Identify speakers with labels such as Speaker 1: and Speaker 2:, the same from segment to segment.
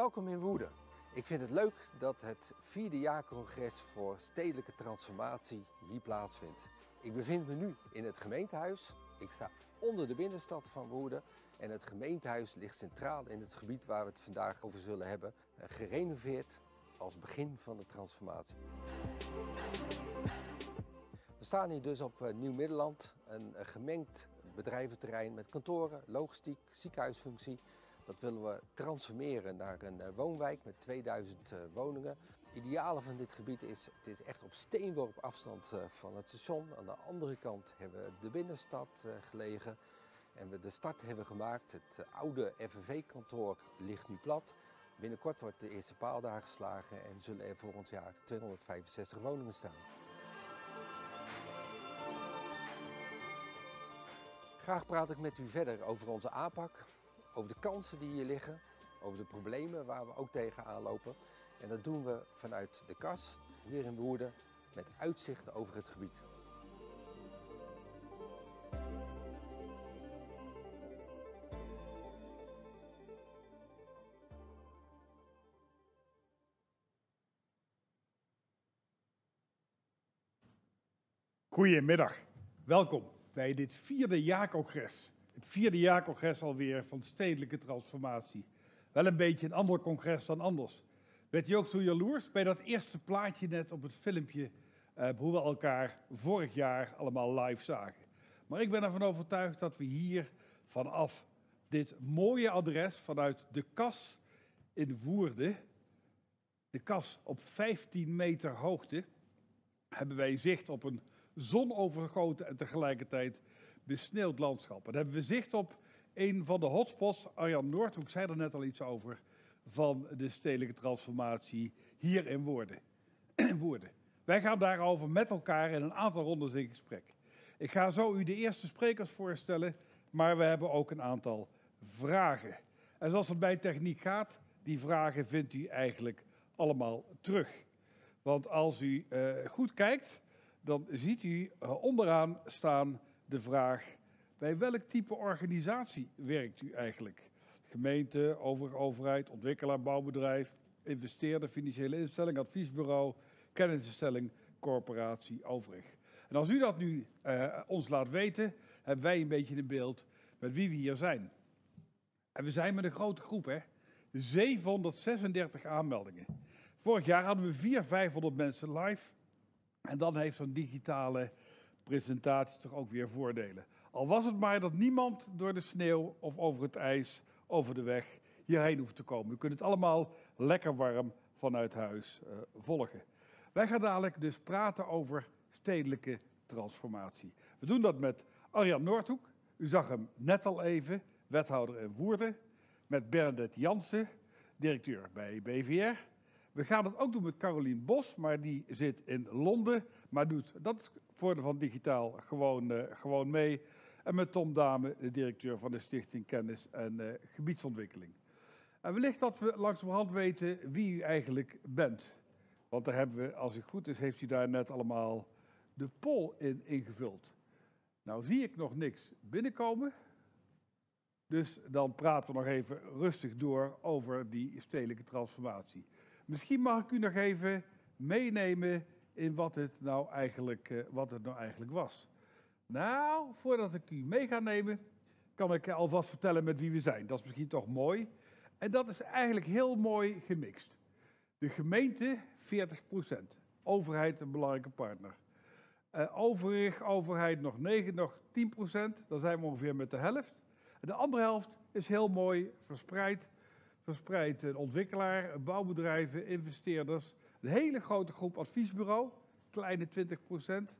Speaker 1: Welkom in Woerden. Ik vind het leuk dat het vierde jaarcongres voor stedelijke transformatie hier plaatsvindt. Ik bevind me nu in het gemeentehuis. Ik sta onder de binnenstad van Woerden en het gemeentehuis ligt centraal in het gebied waar we het vandaag over zullen hebben. eh, Gerenoveerd als begin van de transformatie. We staan hier dus op eh, Nieuw-Middelland, een eh, gemengd bedrijventerrein met kantoren, logistiek, ziekenhuisfunctie. Dat willen we transformeren naar een eh, woonwijk met 2000 eh, woningen. Het ideale van dit gebied is, het is echt op steenworp afstand eh, van het station. Aan de andere kant hebben we de binnenstad gelegen. En we de start hebben gemaakt. Het oude FNV-kantoor ligt nu plat. Binnenkort wordt de eerste paal daar geslagen en zullen er volgend jaar 265 woningen staan. Graag praat ik met u verder over onze aanpak, over de kansen die hier liggen, over de problemen waar we ook tegenaan lopen. En dat doen we vanuit de kas hier in Woerden met uitzicht over het gebied.
Speaker 2: Goedemiddag, welkom bij dit vierde jaarcongres. Het vierde jaarcongres alweer van stedelijke transformatie. Wel een beetje een ander congres dan anders. Werd je ook zo jaloers bij dat eerste plaatje net op het filmpje eh, hoe we elkaar vorig jaar allemaal live zagen. Maar ik ben ervan overtuigd dat we hier vanaf dit mooie adres, vanuit de kas in Woerden, de kas op 15 meter hoogte, hebben wij zicht op een zonovergoten en tegelijkertijd besneeuwd landschap. En hebben we zicht op een van de hotspots, Arjan Noordhoek zei er net al iets over, van de stedelijke transformatie hier in Woerden. in Woerden. Wij gaan daarover met elkaar in een aantal rondes in gesprek. Ik ga zo u de eerste sprekers voorstellen, maar we hebben ook een aantal vragen. En zoals het bij techniek gaat, die vragen vindt u eigenlijk allemaal terug. Want als u eh, goed kijkt, dan ziet u eh, onderaan staan de vraag: bij welk type organisatie werkt u eigenlijk? Gemeente, overige overheid, ontwikkelaar, bouwbedrijf, investeerder, financiële instelling, adviesbureau, kennisinstelling, corporatie, overig. En als u dat nu eh, ons laat weten, hebben wij een beetje een beeld met wie we hier zijn. En we zijn met een grote groep, hè? 736 aanmeldingen. Vorig jaar hadden we 400, 500 mensen live. En dan heeft zo'n digitale presentatie toch ook weer voordelen. Al was het maar dat niemand door de sneeuw of over het ijs, over de weg, hierheen hoeft te komen. U kunt het allemaal lekker warm vanuit huis uh, volgen. Wij gaan dadelijk dus praten over stedelijke transformatie. We doen dat met Arjan Noordhoek. U zag hem net al even, wethouder in Woerden. Met Bernadette Jansen, directeur bij BVR. We gaan het ook doen met Carolien Bos, maar die zit in Londen. Maar doet, dat voordeel van digitaal, gewoon, uh, gewoon mee. En met Tom Dame, de directeur van de Stichting Kennis en uh, Gebiedsontwikkeling. En wellicht dat we langzamerhand weten wie u eigenlijk bent. Want daar hebben we, als het goed is, heeft u daar net allemaal de poll in ingevuld. Nou zie ik nog niks binnenkomen. Dus dan praten we nog even rustig door over die stedelijke transformatie. Misschien mag ik u nog even meenemen in wat het nou eigenlijk, uh, wat het nou eigenlijk was. Nou, voordat ik u mee ga nemen, kan ik alvast vertellen met wie we zijn. Dat is misschien toch mooi. En dat is eigenlijk heel mooi gemixt. De gemeente 40%. Overheid een belangrijke partner. Uh, overig, overheid nog 9, nog 10%. Dan zijn we ongeveer met de helft. En de andere helft is heel mooi verspreid verspreid ontwikkelaar, bouwbedrijven, investeerders. Een hele grote groep adviesbureau, kleine 20%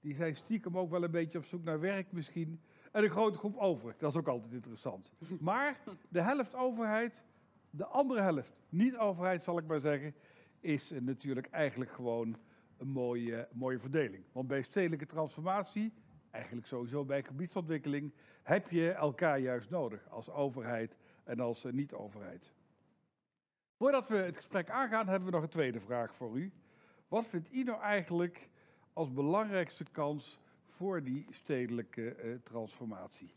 Speaker 2: Die zijn stiekem ook wel een beetje op zoek naar werk misschien. En een grote groep overig, dat is ook altijd interessant. Maar de helft overheid, de andere helft niet overheid zal ik maar zeggen, is natuurlijk eigenlijk gewoon een mooie, mooie verdeling. Want bij stedelijke transformatie, eigenlijk sowieso bij gebiedsontwikkeling, heb je elkaar juist nodig als overheid en als niet-overheid. Voordat we het gesprek aangaan, hebben we nog een tweede vraag voor u. Wat vindt u nou eigenlijk als belangrijkste kans voor die stedelijke uh, transformatie?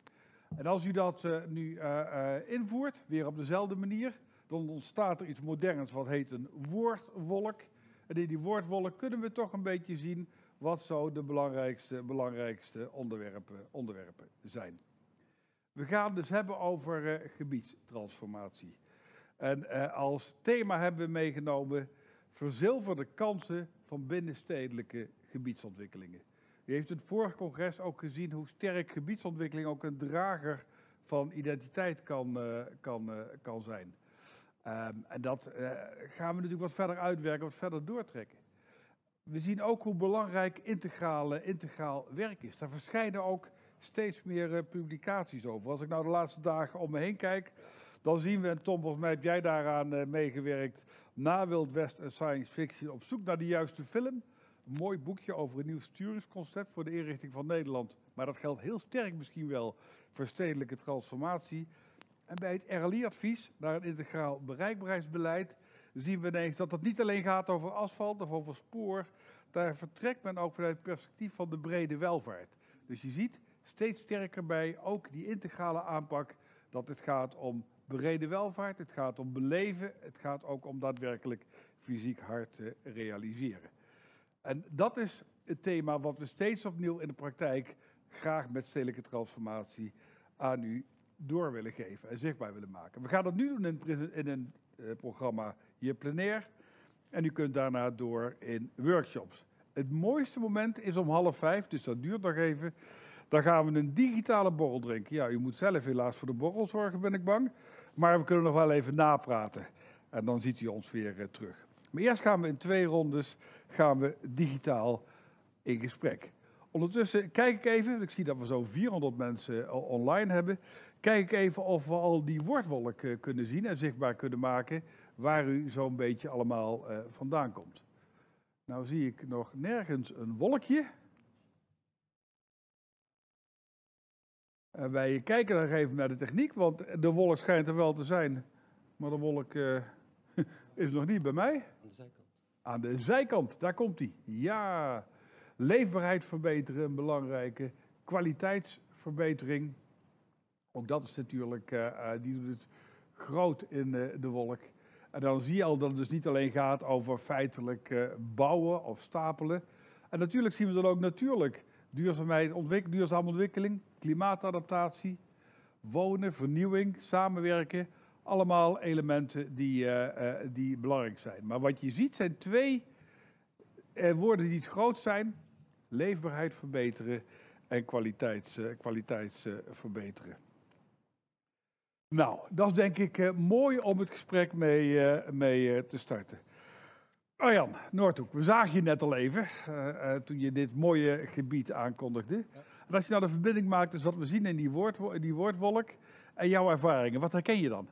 Speaker 2: En als u dat uh, nu uh, invoert, weer op dezelfde manier, dan ontstaat er iets moderns wat heet een woordwolk. En in die woordwolk kunnen we toch een beetje zien wat zo de belangrijkste, belangrijkste onderwerpen, onderwerpen zijn. We gaan dus hebben over gebiedstransformatie. En uh, als thema hebben we meegenomen verzilverde kansen van binnenstedelijke gebiedsontwikkelingen. U heeft in het vorige congres ook gezien hoe sterk gebiedsontwikkeling ook een drager van identiteit kan, uh, kan, kan zijn. Um, en dat gaan we natuurlijk wat verder uitwerken, wat verder doortrekken. We zien ook hoe belangrijk integrale, integraal werk is. Daar verschijnen ook steeds meer publicaties over. Als ik nou de laatste dagen om me heen kijk, dan zien we, en Tom, volgens mij heb jij daaraan uh, meegewerkt, na Wild West en science fiction op zoek naar de juiste film. Een mooi boekje over een nieuw sturingsconcept voor de inrichting van Nederland. Maar dat geldt heel sterk misschien wel voor stedelijke transformatie. En bij het RLI-advies naar een integraal bereikbaarheidsbeleid zien we ineens dat het niet alleen gaat over asfalt of over spoor. Daar vertrekt men ook vanuit het perspectief van de brede welvaart. Dus je ziet steeds sterker bij ook die integrale aanpak dat het gaat om brede welvaart, het gaat om beleven, het gaat ook om daadwerkelijk fysiek hard te realiseren. En dat is het thema wat we steeds opnieuw in de praktijk graag met stedelijke transformatie aan u door willen geven en zichtbaar willen maken. We gaan dat nu doen in, in een uh, programma hier plenair en u kunt daarna door in workshops. Het mooiste moment is om half vijf, dus dat duurt nog even. Dan gaan we een digitale borrel drinken. Ja, u moet zelf helaas voor de borrel zorgen, ben ik bang. Maar we kunnen nog wel even napraten. En dan ziet u ons weer uh, terug. Maar eerst gaan we in twee rondes gaan we digitaal in gesprek. Ondertussen kijk ik even, ik zie dat we zo'n 400 mensen online hebben. Kijk ik even of we al die woordwolk uh, kunnen zien en zichtbaar kunnen maken waar u zo'n beetje allemaal vandaan komt. Nou zie ik nog nergens een wolkje. En wij kijken dan even naar de techniek, want de wolk schijnt er wel te zijn. Maar de wolk uh, is nog niet bij mij.
Speaker 1: Aan de zijkant.
Speaker 2: Aan de zijkant, daar komt hij. Ja, leefbaarheid verbeteren, een belangrijke. Kwaliteitsverbetering. Ook dat is natuurlijk, uh, uh, die doet het groot in de wolk. En dan zie je al dat het dus niet alleen gaat over feitelijk uh, bouwen of stapelen. En natuurlijk zien we dan ook natuurlijk duurzaamheid, ontwik duurzame ontwikkeling, klimaatadaptatie, wonen, vernieuwing, samenwerken. Allemaal elementen die, uh, uh, die belangrijk zijn. Maar wat je ziet zijn twee woorden die groot zijn. Leefbaarheid verbeteren en kwaliteits, kwaliteitsverbeteren. Nou, dat is denk ik uh, mooi om het gesprek mee, uh, mee uh, te starten. Arjan, Noordhoek, we zagen je net al even toen je dit mooie gebied aankondigde. Als je nou de verbinding maakt tussen wat we zien in die, woord, die woordwolk en jouw ervaringen, wat herken je dan?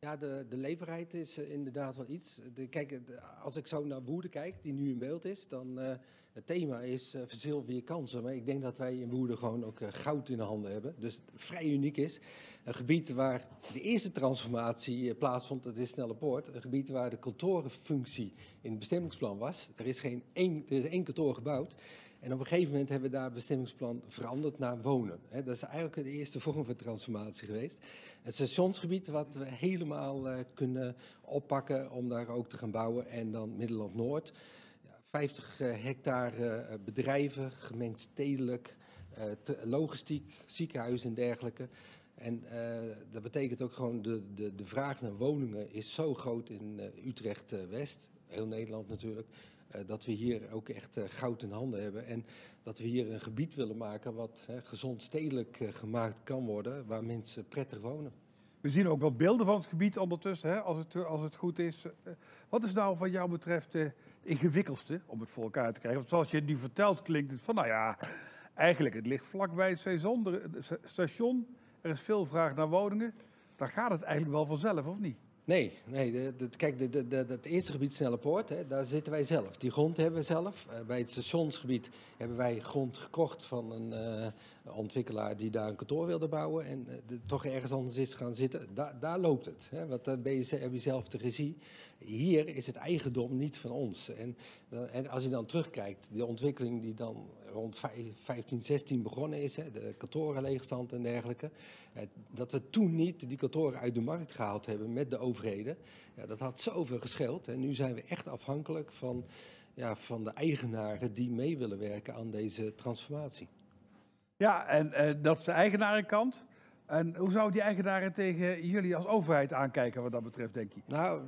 Speaker 1: Ja, de, de leverheid is inderdaad wel iets. De, kijk, als ik zo naar Woerden kijk, die nu in beeld is, dan uh, het thema is uh, verzilver kansen. Maar ik denk dat wij in Woerden gewoon ook goud in de handen hebben. Dus het vrij uniek is. Een gebied waar de eerste transformatie plaatsvond, dat is Snelle Poort. Een gebied waar de kantorenfunctie in het bestemmingsplan was. Er is, geen één, er is één kantoor gebouwd. En op een gegeven moment hebben we daar bestemmingsplan veranderd naar wonen. Dat is eigenlijk de eerste vorm van transformatie geweest. Het stationsgebied wat we helemaal uh, kunnen oppakken om daar ook te gaan bouwen. En dan Middelland Noord. Ja, 50 uh, hectare uh, bedrijven, gemengd stedelijk, logistiek, ziekenhuizen en dergelijke. En dat betekent ook gewoon de, de, de vraag naar woningen is zo groot in Utrecht-West. Heel Nederland natuurlijk. Uh, dat we hier ook echt uh, goud in handen hebben. En dat we hier een gebied willen maken wat gezond stedelijk gemaakt kan worden, waar mensen prettig wonen.
Speaker 2: We zien ook wel beelden van het gebied ondertussen, hè, als, het, als het goed is. wat is nou wat jou betreft de ingewikkeldste om het voor elkaar te krijgen? Want zoals je het nu vertelt, klinkt het van, nou ja, eigenlijk het ligt vlakbij het station. Er is veel vraag naar woningen. Dan gaat het eigenlijk wel vanzelf, of niet?
Speaker 1: Nee, nee kijk, de, de, het eerste gebied Snelle Poort, hè, daar zitten wij zelf. Die grond hebben we zelf. Uh, bij het stationsgebied hebben wij grond gekocht van een uh, ontwikkelaar die daar een kantoor wilde bouwen. En de, toch ergens anders is gaan zitten. Da, daar loopt het. Hè, want dan je, heb je zelf de regie. Hier is het eigendom niet van ons. En, en als je dan terugkijkt, de ontwikkeling die dan rond 15, 16 begonnen is, hè, de kantorenleegstand en dergelijke. dat we toen niet die kantoren uit de markt gehaald hebben met de overheden. Ja, dat had zoveel gescheeld. En nu zijn we echt afhankelijk van, ja, van de eigenaren die mee willen werken aan deze transformatie.
Speaker 2: Ja, en uh, dat is de eigenarenkant. En hoe zou die eigenaren tegen jullie als overheid aankijken wat dat betreft, denk je?
Speaker 1: Nou,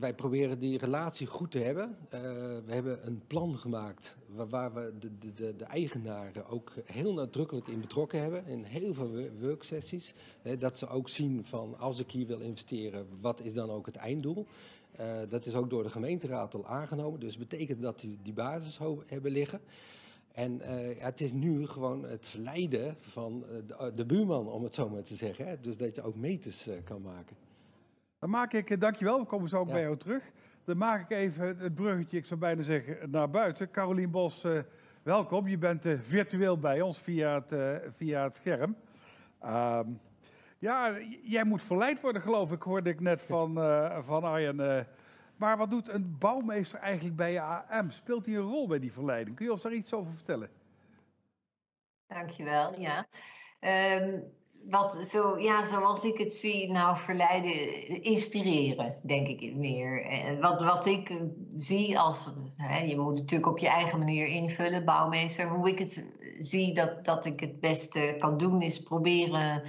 Speaker 1: wij proberen die relatie goed te hebben. Uh, we hebben een plan gemaakt waar, we de, de, eigenaren ook heel nadrukkelijk in betrokken hebben. In heel veel worksessies. Dat ze ook zien van als ik hier wil investeren, wat is dan ook het einddoel? Uh, dat is ook door de gemeenteraad al aangenomen. Dus betekent dat die, die basis hebben liggen. En uh, ja, het is nu gewoon het verleiden van eh, de, eh, de, buurman, om het zo maar te zeggen. Hè? Dus dat je ook meters uh, kan maken.
Speaker 2: Dan maak ik, dankjewel, we komen zo ook bij jou terug. Dan maak ik even het bruggetje, ik zou bijna zeggen, naar buiten. Carolien Bos, uh, welkom. Je bent virtueel bij ons via het, via het scherm. Uh, ja, jij moet verleid worden, geloof ik, hoorde ik net van, van Arjen. Maar wat doet een bouwmeester eigenlijk bij AM? Speelt hij een rol bij die verleiding? Kun je ons daar iets over vertellen?
Speaker 3: Dankjewel, ja. Um, wat, zo, ja, zoals ik het zie, nou verleiden, inspireren, denk ik meer. En wat, wat ik zie als, hè, je moet natuurlijk op je eigen manier invullen, bouwmeester. Hoe ik het zie dat, dat ik het beste kan doen, is proberen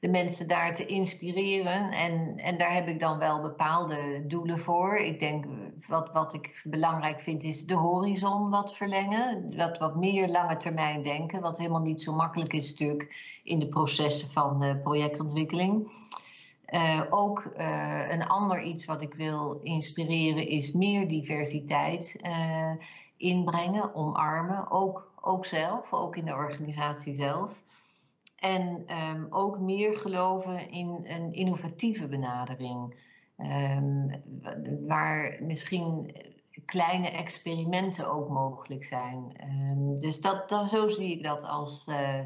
Speaker 3: de mensen daar te inspireren. En, en daar heb ik dan wel bepaalde doelen voor. Ik denk, wat, wat ik belangrijk vind, is de horizon wat verlengen. Wat, wat meer lange termijn denken, wat helemaal niet zo makkelijk is natuurlijk in de processen van uh, projectontwikkeling. Uh, ook uh, een ander iets wat ik wil inspireren is meer diversiteit inbrengen, omarmen. Ook, ook zelf, ook in de organisatie zelf. En um, ook meer geloven in een innovatieve benadering. Um, waar misschien kleine experimenten ook mogelijk zijn. Um, dus dat, dat, zo zie ik dat als, uh,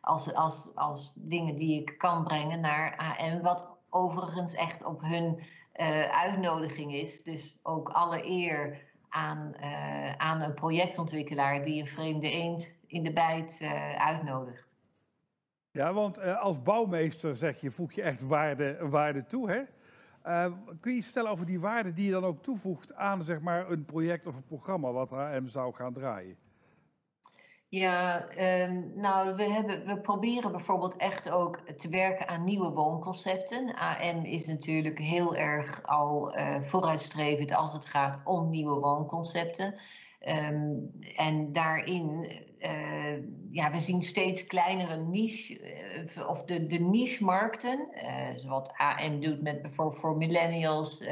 Speaker 3: als, als, als dingen die ik kan brengen naar AM. Wat overigens echt op hun uh, uitnodiging is. Dus ook alle eer aan, uh, aan een projectontwikkelaar die een vreemde eend in de bijt uitnodigt.
Speaker 2: Ja, want uh, als bouwmeester zeg je, voeg je echt waarde, waarde toe. Hè? Uh, kun je iets vertellen over die waarde die je dan ook toevoegt aan zeg maar, een project of een programma wat AM zou gaan draaien?
Speaker 3: Ja, um, nou, we, hebben, we proberen bijvoorbeeld echt ook te werken aan nieuwe woonconcepten. AM is natuurlijk heel erg al uh, vooruitstrevend als het gaat om nieuwe woonconcepten. Um, en daarin uh, ja, we zien steeds kleinere niche, uh, of de, de niche-markten, uh, zoals AM doet met bijvoorbeeld voor millennials,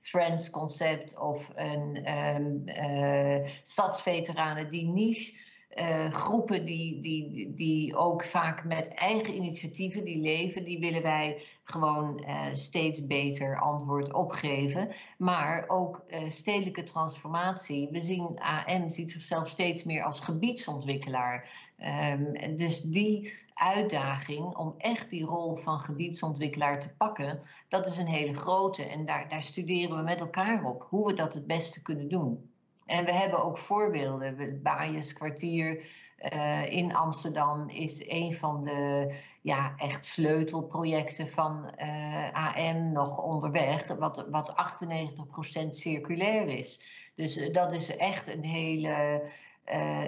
Speaker 3: Friends concept of een um, stadsveteranen, die niche uh, groepen die, die, die ook vaak met eigen initiatieven die leven, die willen wij gewoon uh, steeds beter antwoord opgeven. Maar ook uh, stedelijke transformatie. We zien AM ziet zichzelf steeds meer als gebiedsontwikkelaar. Um, dus die uitdaging om echt die rol van gebiedsontwikkelaar te pakken, dat is een hele grote. En daar, daar studeren we met elkaar op hoe we dat het beste kunnen doen. En we hebben ook voorbeelden. Het Baaienskwartier uh, in Amsterdam is een van de ja, echt sleutelprojecten van uh, AM nog onderweg, wat, wat 98% circulair is. Dus uh, dat is echt een hele.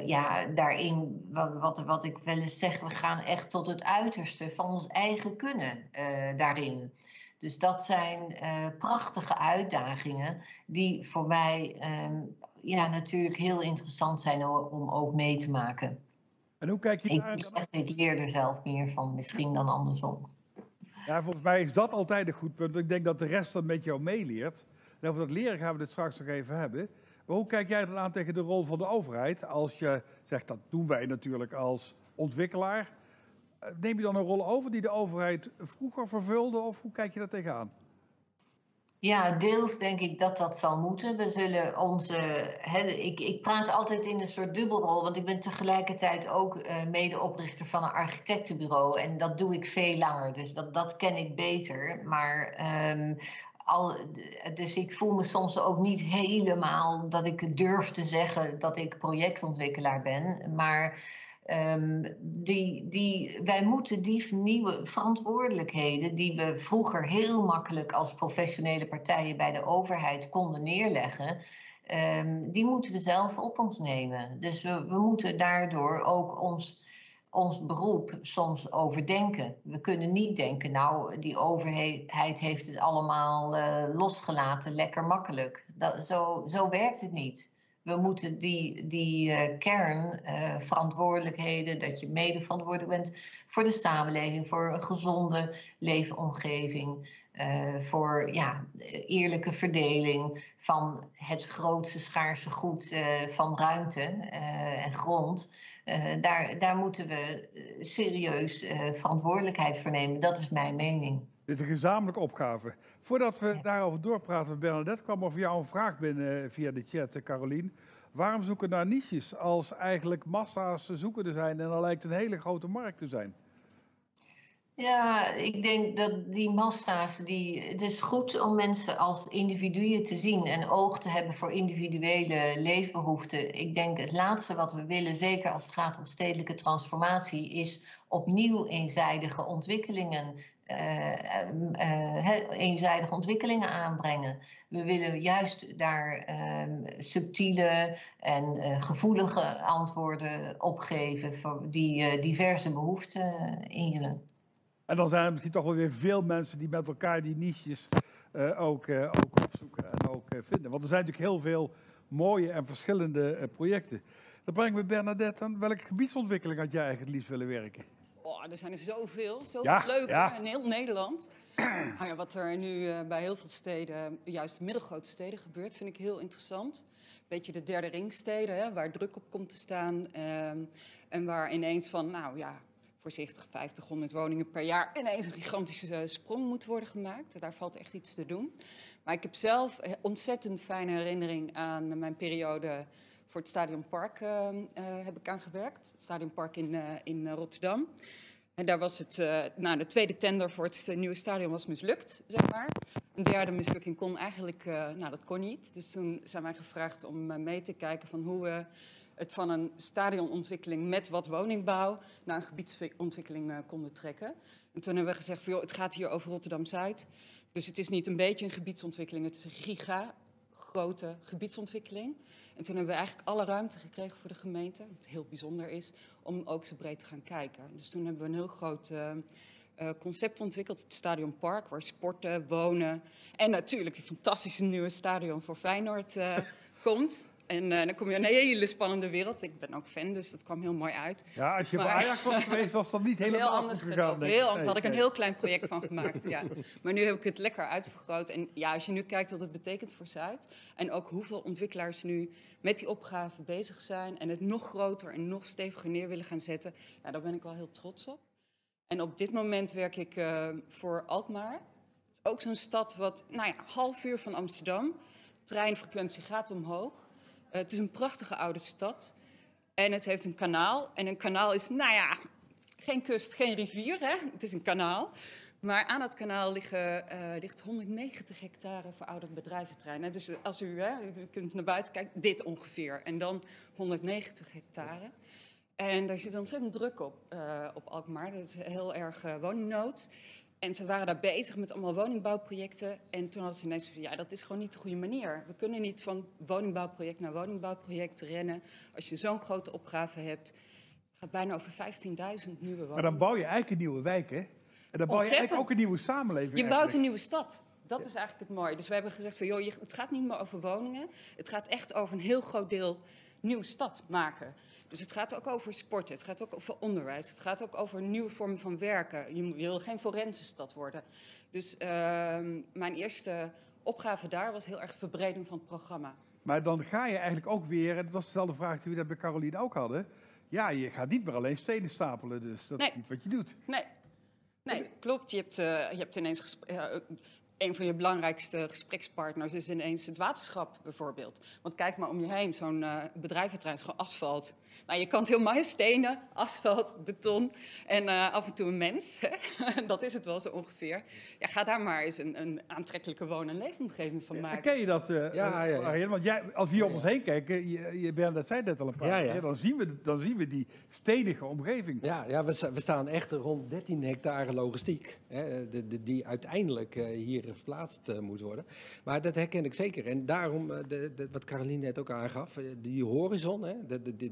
Speaker 3: Ja, daarin, wat, wat, wat ik wel eens zeg, we gaan echt tot het uiterste van ons eigen kunnen daarin. Dus dat zijn prachtige uitdagingen die voor mij um, ja, natuurlijk heel interessant zijn om ook mee te maken.
Speaker 2: En hoe kijk je
Speaker 3: ik, naar... Zeg, ik leer er zelf meer van, misschien dan andersom.
Speaker 2: Ja, volgens mij is dat altijd een goed punt. Ik denk dat de rest dan met jou meeleert. En over dat leren gaan we het straks nog even hebben. Maar hoe kijk jij dan aan tegen de rol van de overheid? Als je zegt, dat doen wij natuurlijk als ontwikkelaar. Eh, neem je dan een rol over die de overheid vroeger vervulde? Of hoe kijk je daar tegenaan?
Speaker 3: Ja, deels denk ik dat dat zal moeten. We zullen onze. ik, ik praat altijd in een soort dubbelrol, want ik ben tegelijkertijd ook uh, medeoprichter van een architectenbureau. En dat doe ik veel langer, dus dat, dat ken ik beter. Maar um, al, dus ik voel me soms ook niet helemaal dat ik durf te zeggen dat ik projectontwikkelaar ben. Maar um, die, die, wij moeten die nieuwe verantwoordelijkheden die we vroeger heel makkelijk als professionele partijen bij de overheid konden neerleggen. Um, die moeten we zelf op ons nemen. Dus we, we moeten daardoor ook ons ons beroep soms overdenken. We kunnen niet denken, nou, die overheid heeft het allemaal uh, losgelaten, lekker makkelijk. Dat, zo, zo werkt het niet. We moeten die, die uh, kernverantwoordelijkheden, uh, dat je mede verantwoordelijk bent voor de samenleving, voor een gezonde leefomgeving, uh, voor ja, eerlijke verdeling van het grootste schaarse goed van ruimte en grond daar, daar moeten we eh, serieus verantwoordelijkheid voor nemen. Dat is mijn mening.
Speaker 2: Dit is een gezamenlijke opgave. Voordat we daarover doorpraten met Bernadette, kwam over jou een vraag binnen via de chat, Carolien. Waarom zoeken naar niches als eigenlijk massa's zoekende zijn en er lijkt een hele grote markt te zijn?
Speaker 3: Ja, ik denk dat die massa's, die, het is goed om mensen als individuen te zien en oog te hebben voor individuele leefbehoeften. Ik denk het laatste wat we willen, zeker als het gaat om stedelijke transformatie, is opnieuw eenzijdige ontwikkelingen. Uh, uh, eenzijdige ontwikkelingen aanbrengen. We willen juist daar uh, subtiele en uh, gevoelige antwoorden op geven die diverse behoeften in
Speaker 2: en dan zijn er misschien toch wel weer veel mensen die met elkaar die niches ook, ook opzoeken en ook vinden. Want er zijn natuurlijk heel veel mooie en verschillende projecten. Dan brengen we Bernadette aan. Welke gebiedsontwikkeling had jij eigenlijk het liefst willen werken?
Speaker 4: Oh, er zijn er zoveel. Zoveel ja, leuk ja. in heel Nederland. nou ja, wat er nu bij heel veel steden, juist middelgrote steden, gebeurt, vind ik heel interessant. Beetje de derde ringsteden, hè, waar druk op komt te staan. Ehm, en waar ineens van, nou ja, voorzichtig 50, 100 woningen per jaar ineens een gigantische eh, sprong moet worden gemaakt. Daar valt echt iets te doen. Maar ik heb zelf een ontzettend fijne herinnering aan mijn periode voor het Stadionpark uh, uh, heb ik aan gewerkt. Het Stadionpark in, uh, in Rotterdam. En daar was het, nou, de tweede tender voor het nieuwe stadion was mislukt, zeg maar. Een derde mislukking kon eigenlijk, nou dat kon niet. Dus toen zijn wij gevraagd om mee te kijken van hoe we het van een stadionontwikkeling met wat woningbouw naar een gebiedsontwikkeling konden trekken. En toen hebben we gezegd, van, het gaat hier over Rotterdam-Zuid. Dus het is niet een beetje een gebiedsontwikkeling, het is een giga grote gebiedsontwikkeling. En toen hebben we eigenlijk alle ruimte gekregen voor de gemeente, wat heel bijzonder is, om ook zo breed te gaan kijken. Dus toen hebben we een heel groot uh, uh, concept ontwikkeld, het Stadion Park, waar sporten, wonen en natuurlijk die fantastische nieuwe stadion voor Feyenoord uh, komt. En uh, dan kom je in een hele spannende wereld. Ik ben ook fan, dus dat kwam heel mooi uit.
Speaker 2: Ja, als je maar, bij Ajax was geweest, was dat niet helemaal
Speaker 4: heel anders
Speaker 2: gegaan.
Speaker 4: Heel anders. had ik een heel klein project van gemaakt. Ja. Maar nu heb ik het lekker uitvergroot. En ja, als je nu kijkt wat het betekent voor Zuid. En ook hoeveel ontwikkelaars nu met die opgave bezig zijn. En het nog groter en nog steviger neer willen gaan zetten. Ja, daar ben ik wel heel trots op. En op dit moment werk ik uh, voor Alkmaar. Het is ook zo'n stad wat, nou ja, half uur van Amsterdam. Treinfrequentie gaat omhoog. Uh, het is een prachtige oude stad. En het heeft een kanaal. En een kanaal is, nou ja, geen kust, geen rivier. Hè? Het is een kanaal. Maar aan het kanaal liggen, uh, ligt 190 hectare verouderd bedrijventerrein. Dus als u, hè, u kunt naar buiten kijken, dit ongeveer. En dan 190 hectare. En daar zit ontzettend druk op, op Alkmaar. Dat is heel erg woningnood. En ze waren daar bezig met allemaal woningbouwprojecten. En toen hadden ze ineens van, ja, dat is gewoon niet de goede manier. We kunnen niet van woningbouwproject naar woningbouwproject rennen. Als je zo'n grote opgave hebt, het gaat bijna over 15.000 nieuwe woningen.
Speaker 2: Maar dan bouw je eigenlijk een nieuwe wijk, hè? En dan bouw je eigenlijk ook een nieuwe samenleving.
Speaker 4: Je bouwt een nieuwe stad. Dat is eigenlijk het mooie. Dus we hebben gezegd van, joh, het gaat niet meer over woningen. Het gaat echt over een heel groot deel nieuwe stad maken. Dus het gaat ook over sporten, het gaat ook over onderwijs, het gaat ook over nieuwe vormen van werken. Je wil geen forensestad worden. Dus uh, mijn eerste opgave daar was heel erg verbreding van het programma.
Speaker 2: Maar dan ga je eigenlijk ook weer, en dat was dezelfde vraag die we dat bij Caroline ook hadden. Ja, je gaat niet meer alleen steden stapelen, dus dat nee. is niet wat je doet.
Speaker 4: Nee, nee klopt. Je hebt, uh, je hebt ineens uh, een van je belangrijkste gesprekspartners is ineens het waterschap bijvoorbeeld. Want kijk maar om je heen, zo'n uh, bedrijventerrein is gewoon asfalt. Nou, je kan het heel mooi stenen, asfalt, beton en uh, af en toe een mens. dat is het wel zo ongeveer. Ja, ga daar maar eens een, een aantrekkelijke woon- en leefomgeving van maken.
Speaker 2: ken je dat, uh, ja, ja, ja. Want jij, als we hier om ons heen kijken, je, je dat zei net al een paar keer, dan zien, we, dan zien we die stenige omgeving.
Speaker 1: Ja, ja we, we staan echt rond 13 hectare logistiek, hè, de, de, die uiteindelijk uh, hier verplaatst uh, moet worden. Maar dat herken ik zeker. En daarom, de, de, wat Caroline net ook aangaf, die horizon, hè,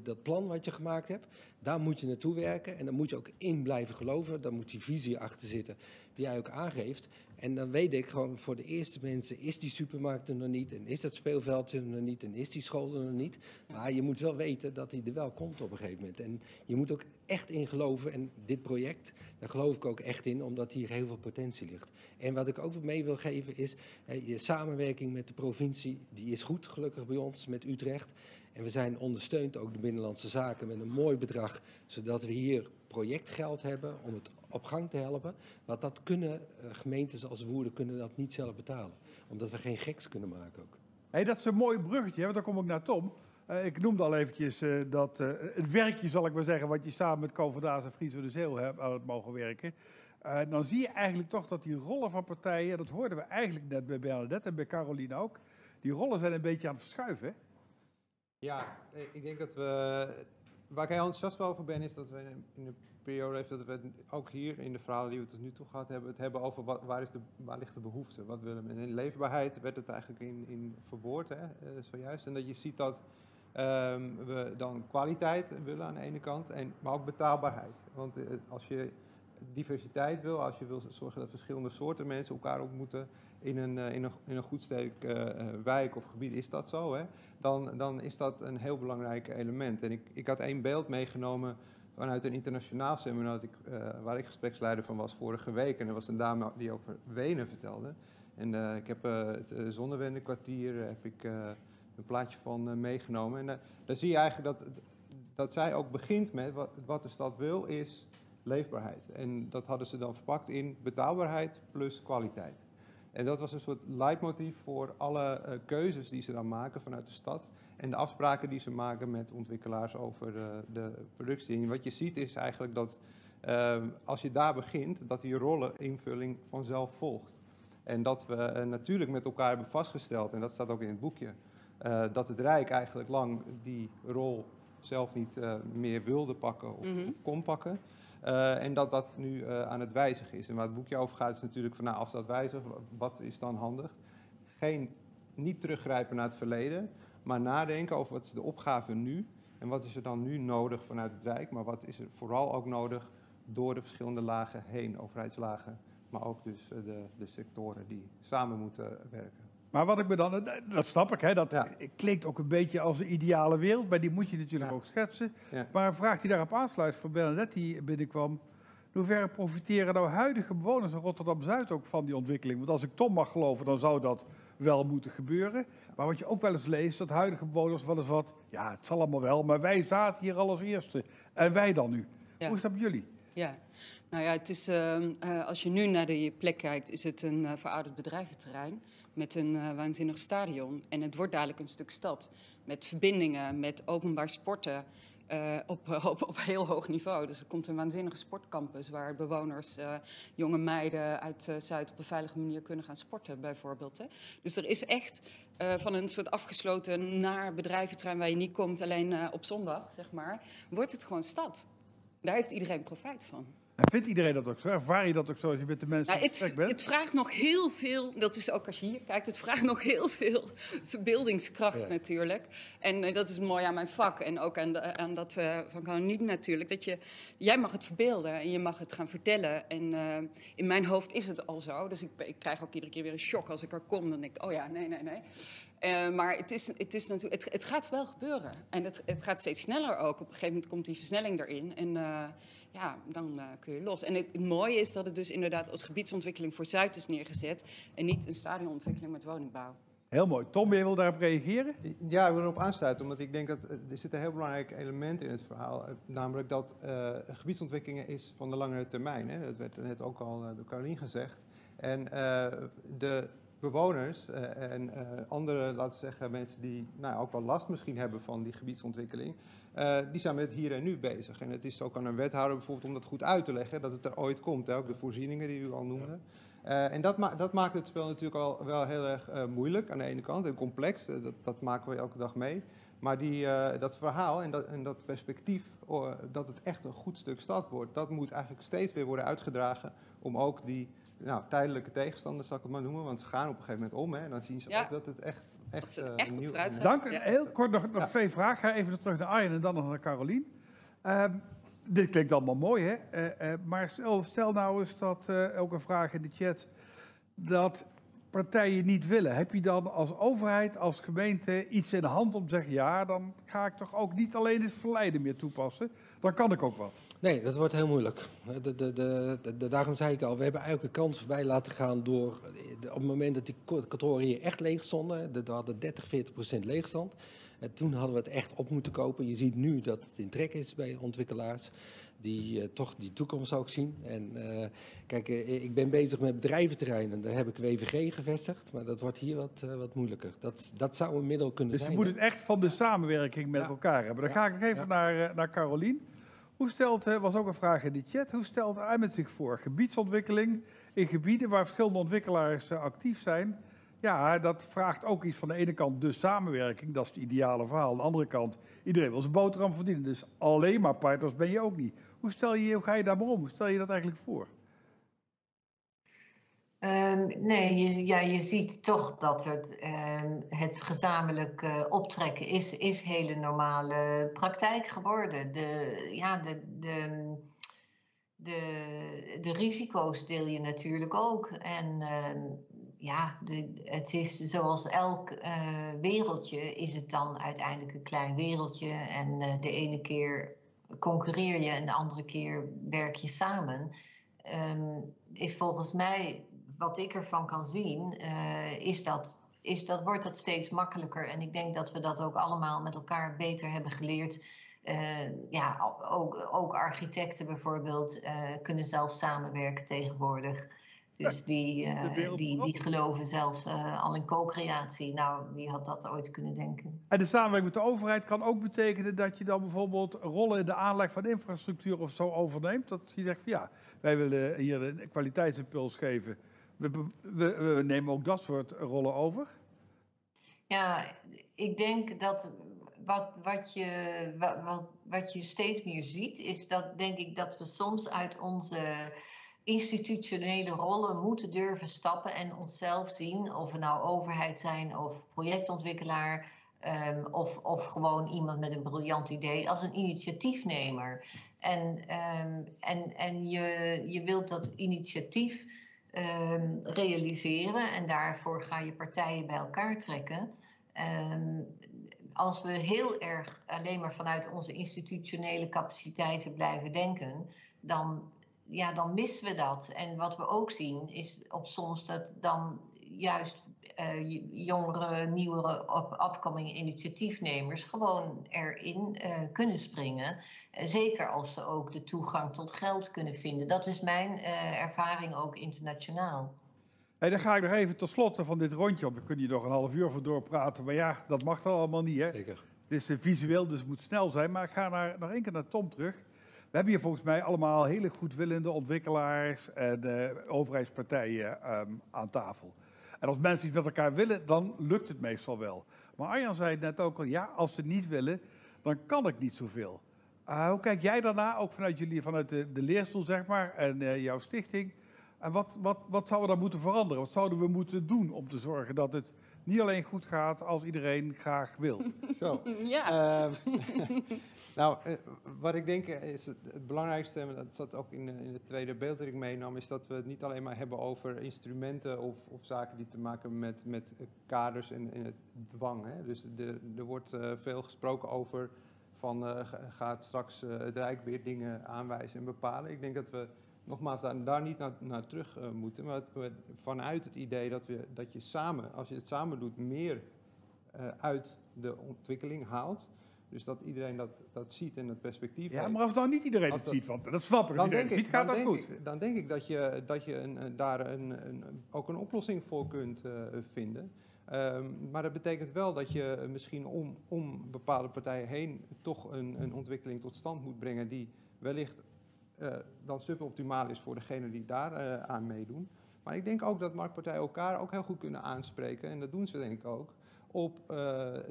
Speaker 1: dat plan wat je gemaakt hebt, daar moet je naartoe werken. En dan moet je ook in blijven geloven. Dan moet die visie achter zitten die jij ook aangeeft. En dan weet ik gewoon voor de eerste mensen, is die supermarkt er nog niet? En is dat speelveldje er nog niet? En is die school er nog niet? Maar je moet wel weten dat hij er wel komt op een gegeven moment. En je moet ook echt in geloven. En dit project, daar geloof ik ook echt in, omdat hier heel veel potentie ligt. En wat ik ook mee wil geven is, je samenwerking met de provincie, die is goed gelukkig bij ons, met Utrecht. En we zijn ondersteund ook de Binnenlandse Zaken met een mooi bedrag, zodat we hier projectgeld hebben om het op gang te helpen. Want dat kunnen uh, gemeentes als Woerden kunnen dat niet zelf betalen. Omdat we geen geks kunnen maken ook.
Speaker 2: Hey, dat is een mooi bruggetje, want dan kom ik naar Tom. Uh, ik noemde al eventjes uh, dat het werkje, zal ik maar zeggen, wat je samen met Covendaas en Friese de Zeel hebt aan het mogen werken. dan zie je eigenlijk toch dat die rollen van partijen, dat hoorden we eigenlijk net bij Bernadette en bij Caroline ook, die rollen zijn een beetje aan het verschuiven.
Speaker 5: Ja, ik denk dat we. Waar ik heel enthousiast over ben, is dat we in de periode heeft dat we ook hier in de verhalen die we tot nu toe gehad hebben, het hebben over wat, waar, is de, waar ligt de behoefte. Wat willen we? in leefbaarheid werd het eigenlijk in, in verwoord, hè, uh, zojuist. En dat je ziet dat um, we dan kwaliteit willen aan de ene kant, en, maar ook betaalbaarheid. Want uh, als je diversiteit wil, als je wil zorgen dat verschillende soorten mensen elkaar ontmoeten in een, uh, in een, in een goed stedelijk wijk of gebied, is dat zo, hè? Dan, dan is dat een heel belangrijk element. En ik, ik had één beeld meegenomen vanuit een internationaal seminar ik, uh, waar ik gespreksleider van was vorige week. En er was een dame die over Wenen vertelde. En uh, ik heb uh, het zonnewendekwartier heb ik, een plaatje van meegenomen. En daar zie je eigenlijk dat, dat zij ook begint met wat de stad wil is leefbaarheid. En dat hadden ze dan verpakt in betaalbaarheid plus kwaliteit. En dat was een soort leidmotief voor alle uh, keuzes die ze dan maken vanuit de stad. En de afspraken die ze maken met ontwikkelaars over uh, de productie. En wat je ziet is eigenlijk dat uh, als je daar begint, dat die rolleninvulling vanzelf volgt. En dat we eh, natuurlijk met elkaar hebben vastgesteld, en dat staat ook in het boekje, dat het Rijk eigenlijk lang die rol zelf niet meer wilde pakken of, mm -hmm. of kon pakken. Uh, en dat dat nu uh, aan het wijzigen is. En waar het boekje over gaat is natuurlijk van nou, als dat wijzigt, wat is dan handig? Geen, niet teruggrijpen naar het verleden, maar nadenken over wat is de opgave nu en wat is er dan nu nodig vanuit het Rijk, maar wat is er vooral ook nodig door de verschillende lagen heen, overheidslagen, maar ook dus uh, de, de sectoren die samen moeten werken.
Speaker 2: Maar wat ik me dan, dat snap ik, hè, dat ja. klinkt ook een beetje als een ideale wereld, maar die moet je natuurlijk ja. ook schetsen. Ja. Maar een vraag die daarop aansluit van Bernadette die binnenkwam, in hoeverre profiteren nou huidige bewoners in Rotterdam-Zuid ook van die ontwikkeling? Want als ik Tom mag geloven, dan zou dat wel moeten gebeuren. Maar wat je ook wel eens leest, dat huidige bewoners wel eens wat, ja het zal allemaal wel, maar wij zaten hier al als eerste. En wij dan nu? Hoe is dat met jullie?
Speaker 4: Ja, nou ja, het is, uh, als je nu naar die plek kijkt, is het een uh, verouderd bedrijventerrein met een uh, waanzinnig stadion. En het wordt dadelijk een stuk stad met verbindingen, met openbaar sporten uh, op, op, op heel hoog niveau. Dus er komt een waanzinnige sportcampus waar bewoners, jonge meiden uit Zuid op een veilige manier kunnen gaan sporten bijvoorbeeld. Hè. Dus er is echt van een soort afgesloten naar bedrijventrein waar je niet komt alleen op zondag, zeg maar, wordt het gewoon stad. Daar heeft iedereen profijt van.
Speaker 2: En vindt iedereen dat ook zo? Ervaar je dat ook zo als je met de mensen
Speaker 4: nou, het, bent? Het vraagt nog heel veel, dat is ook als je hier kijkt, het vraagt nog heel veel verbeeldingskracht ja. natuurlijk. En uh, dat is mooi aan mijn vak en ook aan, de, aan dat uh, van niet natuurlijk. Dat je, jij mag het verbeelden en je mag het gaan vertellen. En uh, in mijn hoofd is het al zo, dus ik, ik krijg ook iedere keer weer een shock als ik er kom. Dan denk ik, oh ja, nee, nee, nee. Uh, maar het, is, het, is natuurlijk, het, het gaat wel gebeuren. En het, het gaat steeds sneller ook. Op een gegeven moment komt die versnelling erin. En uh, ja, dan uh, kun je los. En het, het, mooie is dat het dus inderdaad als gebiedsontwikkeling voor Zuid is neergezet. En niet een stadionontwikkeling met woningbouw.
Speaker 2: Heel mooi. Tom, jij wil daarop reageren?
Speaker 5: Ja, ik wil erop aansluiten, omdat ik denk dat er zit een heel belangrijk element in het verhaal. Namelijk dat uh, gebiedsontwikkelingen is van de langere termijn. Hè. Dat werd net ook al door Carolien gezegd. En de bewoners en andere, laten we zeggen, mensen die nou, ook wel last misschien hebben van die gebiedsontwikkeling, die zijn met hier en nu bezig. En het is ook aan een wethouder bijvoorbeeld om dat goed uit te leggen, dat het er ooit komt. Hè? Ook de voorzieningen die u al noemde. En dat, ma dat, maakt het spel natuurlijk al wel heel erg moeilijk aan de ene kant en complex. Dat, dat, maken we elke dag mee. Maar die, dat verhaal en dat, en dat perspectief, oh, dat het echt een goed stuk stad wordt, dat moet eigenlijk steeds weer worden uitgedragen om ook die nou, tijdelijke tegenstanders, zal ik het maar noemen, want ze gaan op een gegeven moment om. Hè, en dan zien ze ook dat het echt, echt,
Speaker 4: echt nieuw is.
Speaker 2: Dank. Ja. Heel kort nog, nog ja. twee vragen. Even terug naar Arjen en dan nog naar Carolien. Um, dit klinkt allemaal mooi, hè? Uh, uh, maar stel, stel, nou eens dat, uh, ook een vraag in de chat, dat partijen niet willen. Heb je dan als overheid, als gemeente iets in de hand om te zeggen, ja, dan ga ik toch ook niet alleen het verleiden meer toepassen. Dan kan ik ook wat.
Speaker 1: Nee, dat wordt heel moeilijk. De, de, de, daarom zei ik al, we hebben een kans voorbij laten gaan door, op het moment dat die kantoren hier echt leeg stonden, we hadden 30, 40 procent leegstand. En toen hadden we het echt op moeten kopen. Je ziet nu dat het in trek is bij ontwikkelaars die uh, toch die toekomst ook zien. En uh, kijk, uh, ik ben bezig met bedrijventerreinen. Daar heb ik WVG gevestigd, maar dat wordt hier wat, wat moeilijker. Dat, dat zou een middel kunnen
Speaker 2: dus
Speaker 1: zijn.
Speaker 2: Dus je moet het echt van de samenwerking met ja. elkaar hebben. Dan ja. ga ik nog even ja. naar, naar Carolien. Hoe stelt, was ook een vraag in de chat, hoe stelt Aymet zich voor? Gebiedsontwikkeling in gebieden waar verschillende ontwikkelaars actief zijn ja, dat vraagt ook iets van de ene kant de samenwerking, dat is het ideale verhaal. Aan de andere kant, iedereen wil zijn boterham verdienen, dus alleen maar partners ben je ook niet. Hoe, stel je, hoe ga je daar maar om? Hoe stel je dat eigenlijk voor?
Speaker 3: Um, nee, je, ja, je ziet toch dat het, um, het gezamenlijk uh, optrekken is, is hele normale praktijk geworden. De, ja, de, de, de, de risico's deel je natuurlijk ook. En uh, ja, de, het is zoals elk uh, wereldje, is het dan uiteindelijk een klein wereldje. En uh, de ene keer concurreer je en de andere keer werk je samen. Um, is volgens mij, wat ik ervan kan zien, uh, is dat. Is dat, wordt dat steeds makkelijker. En ik denk dat we dat ook allemaal met elkaar beter hebben geleerd. ja, ook, ook architecten bijvoorbeeld kunnen zelf samenwerken tegenwoordig. Dus die, uh, die, die geloven zelfs uh, al in co-creatie. Nou, wie had dat ooit kunnen denken?
Speaker 2: En de samenwerking met de overheid kan ook betekenen dat je dan bijvoorbeeld rollen in de aanleg van infrastructuur of zo overneemt. Dat je zegt van ja, wij willen hier een kwaliteitsimpuls geven. We, we, we nemen ook dat soort rollen over.
Speaker 3: Ja, ik denk dat wat, wat, je, wat, wat je steeds meer ziet, is dat denk ik dat we soms uit onze institutionele rollen moeten durven stappen en onszelf zien, of we nou overheid zijn of projectontwikkelaar. Um, of, of gewoon iemand met een briljant idee als een initiatiefnemer. En, um, en, en je, je wilt dat initiatief um, realiseren en daarvoor ga je partijen bij elkaar trekken. als we heel erg alleen maar vanuit onze institutionele capaciteiten blijven denken, dan ja, dan missen we dat. En wat we ook zien is op soms dat dan juist uh, jongere, nieuwere, upcoming initiatiefnemers gewoon erin uh, kunnen springen. Uh, zeker als ze ook de toegang tot geld kunnen vinden. Dat is mijn ervaring ook internationaal.
Speaker 2: Hey, dan ga ik nog even tot slot van dit rondje, want dan kun je nog een half uur voor doorpraten. Maar ja, dat mag dan allemaal niet, hè?
Speaker 1: Zeker.
Speaker 2: Het is visueel, dus het moet snel zijn. Maar ik ga naar, nog één keer naar Tom terug. We hebben hier volgens mij allemaal hele goedwillende ontwikkelaars en uh, overheidspartijen um, aan tafel. En als mensen iets met elkaar willen, dan lukt het meestal wel. Maar Arjan zei net ook al, ja, als ze niet willen, dan kan ik niet zoveel. Uh, hoe kijk jij daarna, ook vanuit jullie, vanuit de, de leerstoel zeg maar, en uh, jouw stichting? En wat, wat, wat zouden we dan moeten veranderen? Wat zouden we moeten doen om te zorgen dat het niet alleen goed gaat als iedereen graag wil.
Speaker 5: Zo.
Speaker 4: ja. Uh,
Speaker 5: nou, uh, wat ik denk is het, het, belangrijkste, en dat zat ook in, in het tweede beeld dat ik meenam, is dat we het niet alleen maar hebben over instrumenten of, of zaken die te maken hebben met, met kaders en, en het dwang. Hè. Dus de, er wordt uh, veel gesproken over van uh, gaat straks het Rijk weer dingen aanwijzen en bepalen. Ik denk dat we nogmaals, daar, daar niet naar, naar terug uh, moeten. Maar het, vanuit het idee dat, we, dat je samen, als je het samen doet, meer uh, uit de ontwikkeling haalt. Dus dat iedereen dat, dat ziet en het perspectief
Speaker 2: Ja, maar als nou niet iedereen het ziet, want dat snap ik. Als iedereen het ziet, gaat dat goed.
Speaker 5: dan denk ik dat je, dat je een, daar een, een, ook een oplossing voor kunt uh, vinden. Um, maar dat betekent wel dat je misschien om, om bepaalde partijen heen toch een, een ontwikkeling tot stand moet brengen die wellicht dan suboptimaal is voor degene die daar uh, aan meedoen. Maar ik denk ook dat marktpartijen elkaar ook heel goed kunnen aanspreken, en dat doen ze denk ik ook, op uh,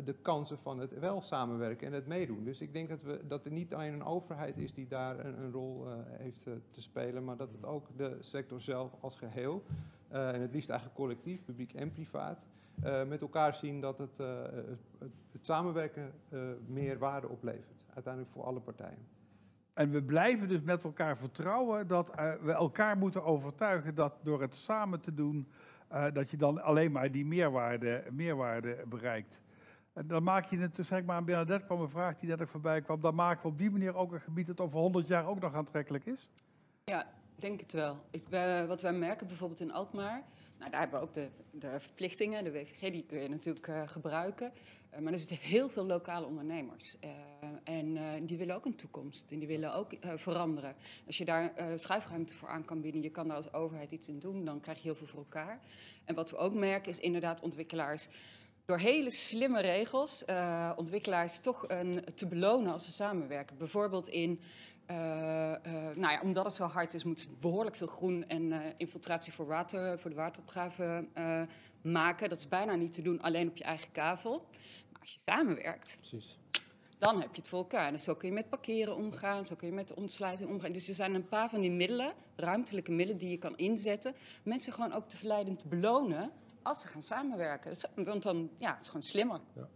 Speaker 5: de kansen van het wel samenwerken en het meedoen. Dus ik denk dat, we, dat er niet alleen een overheid is die daar een, een rol heeft te spelen, maar dat het ook de sector zelf als geheel, en het liefst eigenlijk collectief, publiek en privaat, met elkaar zien dat het, het, het samenwerken meer waarde oplevert, uiteindelijk voor alle partijen.
Speaker 2: En we blijven dus met elkaar vertrouwen dat uh, we elkaar moeten overtuigen dat door het samen te doen, uh, dat je dan alleen maar die meerwaarde, meerwaarde bereikt. En dan maak je het, zeg maar, aan Bernadette kwam een vraag die net ook voorbij kwam, dan maken we op die manier ook een gebied dat over 100 jaar ook nog aantrekkelijk is?
Speaker 4: Ja, denk het wel. Ik, uh, wat wij merken bijvoorbeeld in Alkmaar, nou, daar hebben we ook de, de verplichtingen, de WVG, die kun je natuurlijk uh, gebruiken. Uh, maar er zitten heel veel lokale ondernemers. Uh, en die willen ook een toekomst. En die willen ook veranderen. Als je daar schuifruimte voor aan kan bieden, je kan daar als overheid iets in doen, dan krijg je heel veel voor elkaar. En wat we ook merken is inderdaad ontwikkelaars door hele slimme regels ontwikkelaars toch een, te belonen als ze samenwerken. Bijvoorbeeld in nou ja, omdat het zo hard is, moet ze behoorlijk veel groen en uh, infiltratie voor, water, voor de wateropgave maken. Dat is bijna niet te doen alleen op je eigen kavel. Maar als je samenwerkt, Precies. dan heb je het voor elkaar. En zo kun je met parkeren omgaan, zo kun je met de ontsluiting omgaan. Dus er zijn een paar van die middelen, ruimtelijke middelen, die je kan inzetten. Mensen gewoon ook te verleiden te belonen als ze gaan samenwerken. Want dan ja, het is gewoon slimmer. Ja.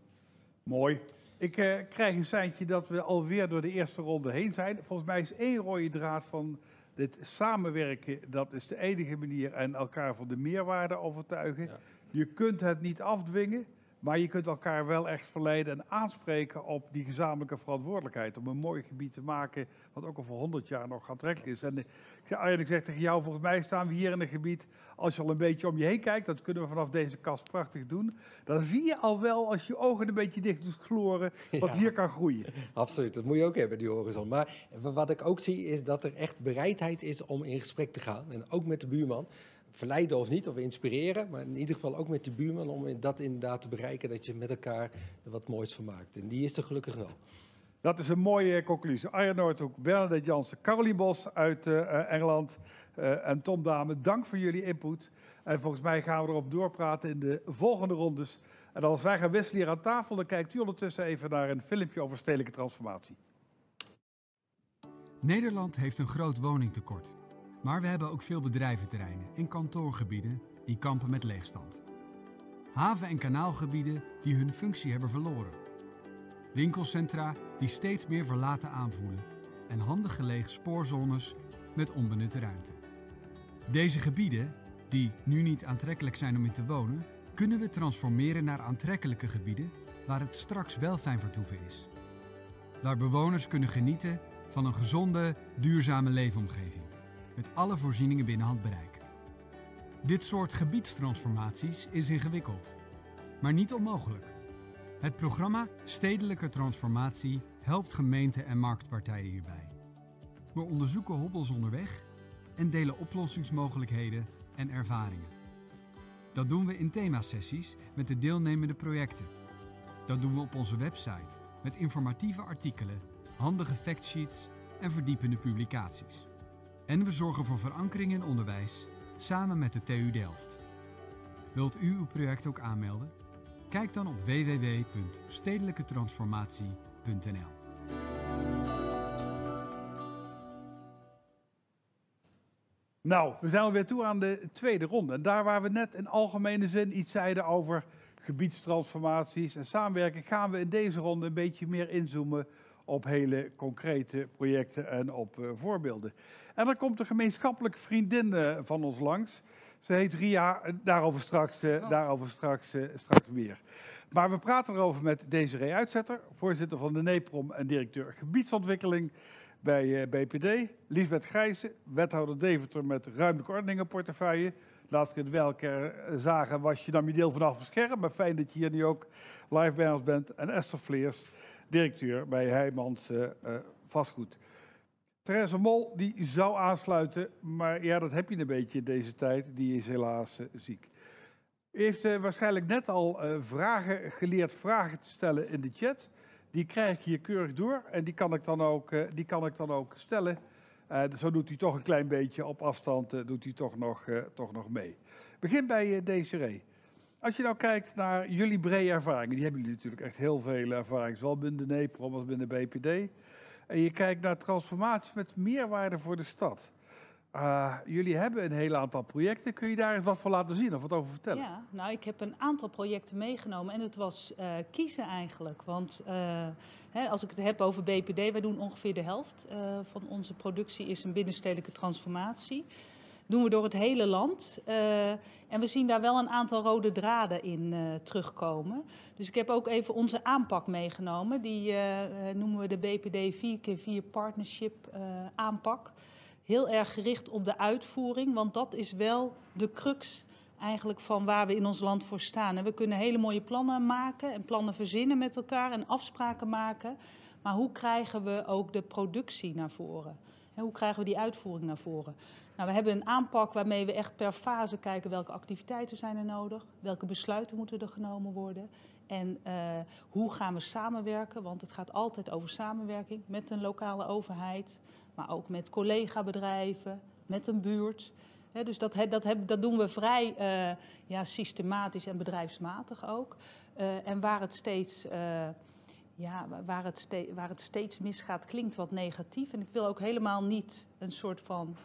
Speaker 2: Mooi. Ik uh, krijg een seintje dat we alweer door de eerste ronde heen zijn. Volgens mij is één rode draad van dit samenwerken, dat is de enige manier en elkaar van de meerwaarde overtuigen. Ja. Je kunt het niet afdwingen, maar je kunt elkaar wel echt verleiden en aanspreken op die gezamenlijke verantwoordelijkheid. Om een mooi gebied te maken, wat ook al voor 100 jaar nog aantrekkelijk is. En ik, Arjen, ik zeg tegen jou, volgens mij staan we hier in een gebied, als je al een beetje om je heen kijkt, dat kunnen we vanaf deze kast prachtig doen. Dan zie je al wel, als je ogen een beetje dicht doet gloren, wat ja, hier kan groeien.
Speaker 1: Absoluut, dat moet je ook hebben, die horizon. Maar wat ik ook zie, is dat er echt bereidheid is om in gesprek te gaan. En ook met de buurman verleiden of niet, of inspireren. Maar in ieder geval ook met die buurman om dat inderdaad te bereiken, dat je met elkaar er wat moois van maakt. En die is er gelukkig wel.
Speaker 2: Dat is een mooie conclusie. Arjen Noordhoek, Bernadette Jansen, Caroline Bos uit uh, Engeland uh, en Tom Dame, dank voor jullie input. En volgens mij gaan we erop doorpraten in de volgende rondes. En als wij gaan wisselen hier aan tafel, dan kijkt u ondertussen even naar een filmpje over stedelijke transformatie.
Speaker 6: Nederland heeft een groot woningtekort. Maar we hebben ook veel bedrijventerreinen en kantoorgebieden die kampen met leegstand. Haven- en kanaalgebieden die hun functie hebben verloren. Winkelcentra die steeds meer verlaten aanvoelen. En handig gelegen spoorzones met onbenutte ruimte. Deze gebieden, die nu niet aantrekkelijk zijn om in te wonen, kunnen we transformeren naar aantrekkelijke gebieden waar het straks wel fijn vertoeven is. Waar bewoners kunnen genieten van een gezonde, duurzame leefomgeving met alle voorzieningen binnen handbereik. Dit soort gebiedstransformaties is ingewikkeld, maar niet onmogelijk. Het programma Stedelijke Transformatie helpt gemeenten en marktpartijen hierbij. We onderzoeken hobbels onderweg en delen oplossingsmogelijkheden en ervaringen. Dat doen we in themasessies met de deelnemende projecten. Dat doen we op onze website met informatieve artikelen, handige factsheets en verdiepende publicaties. En we zorgen voor verankering in onderwijs samen met de TU Delft. Wilt u uw project ook aanmelden? Kijk dan op www.stedelijketransformatie.nl.
Speaker 2: Nou, we zijn alweer toe aan de tweede ronde. En daar waar we net in algemene zin iets zeiden over gebiedstransformaties en samenwerking, gaan we in deze ronde een beetje meer inzoomen op hele concrete projecten en op uh, voorbeelden. En dan komt een gemeenschappelijke vriendin uh, van ons langs. Ze heet Ria, daarover straks, uh, oh. daarover straks, straks meer. Maar we praten erover met Desiree Uitzetter, voorzitter van de NEPROM en directeur gebiedsontwikkeling bij BPD. Liesbeth Grijzen, wethouder Deventer met ruimtelijke ordeningenportefeuille. Laatst keer welke zagen was je dan je deel vanaf het scherm, maar fijn dat je hier nu ook live bij ons bent. En Esther Vleers, directeur bij Heijmans Vastgoed. Therese Mol die zou aansluiten, maar ja, dat heb je een beetje in deze tijd. Die is helaas ziek. U heeft waarschijnlijk net al vragen geleerd vragen te stellen in de chat. Die krijg ik hier keurig door en die kan ik dan ook, die kan ik dan ook stellen. Zo doet u toch een klein beetje op afstand, doet u toch nog, toch nog mee. Begin bij Desiree. Als je nou kijkt naar jullie brede ervaringen, die hebben jullie natuurlijk echt heel veel ervaring, zowel binnen de NEPROM als binnen BPD. En je kijkt naar transformaties met meerwaarde voor de stad. Uh, jullie hebben een heel aantal projecten. Kun je daar eens wat voor laten zien of wat over vertellen?
Speaker 7: Ja, nou, ik heb een aantal projecten meegenomen en het was uh, kiezen eigenlijk. Want uh, hè, als ik het heb over BPD, wij doen ongeveer de helft van onze productie is een binnenstedelijke transformatie. Doen we door het hele land. en we zien daar wel een aantal rode draden in terugkomen. Dus ik heb ook even onze aanpak meegenomen. Die noemen we de BPD 4x4 Partnership aanpak heel erg gericht op de uitvoering, want dat is wel de crux eigenlijk van waar we in ons land voor staan. We kunnen hele mooie plannen maken en plannen verzinnen met elkaar en afspraken maken. Maar hoe krijgen we ook de productie naar voren? Hoe krijgen we die uitvoering naar voren? Nou, we hebben een aanpak waarmee we echt per fase kijken welke activiteiten zijn er nodig, welke besluiten moeten er genomen worden en uh, hoe gaan we samenwerken, want het gaat altijd over samenwerking met een lokale overheid, maar ook met collega-bedrijven, met een buurt. Dus dat, dat, dat, doen we vrij uh, ja, systematisch en bedrijfsmatig ook. Uh, en waar het steeds. Ja, waar het, steeds, waar het steeds misgaat, klinkt wat negatief. En ik wil ook helemaal niet een soort van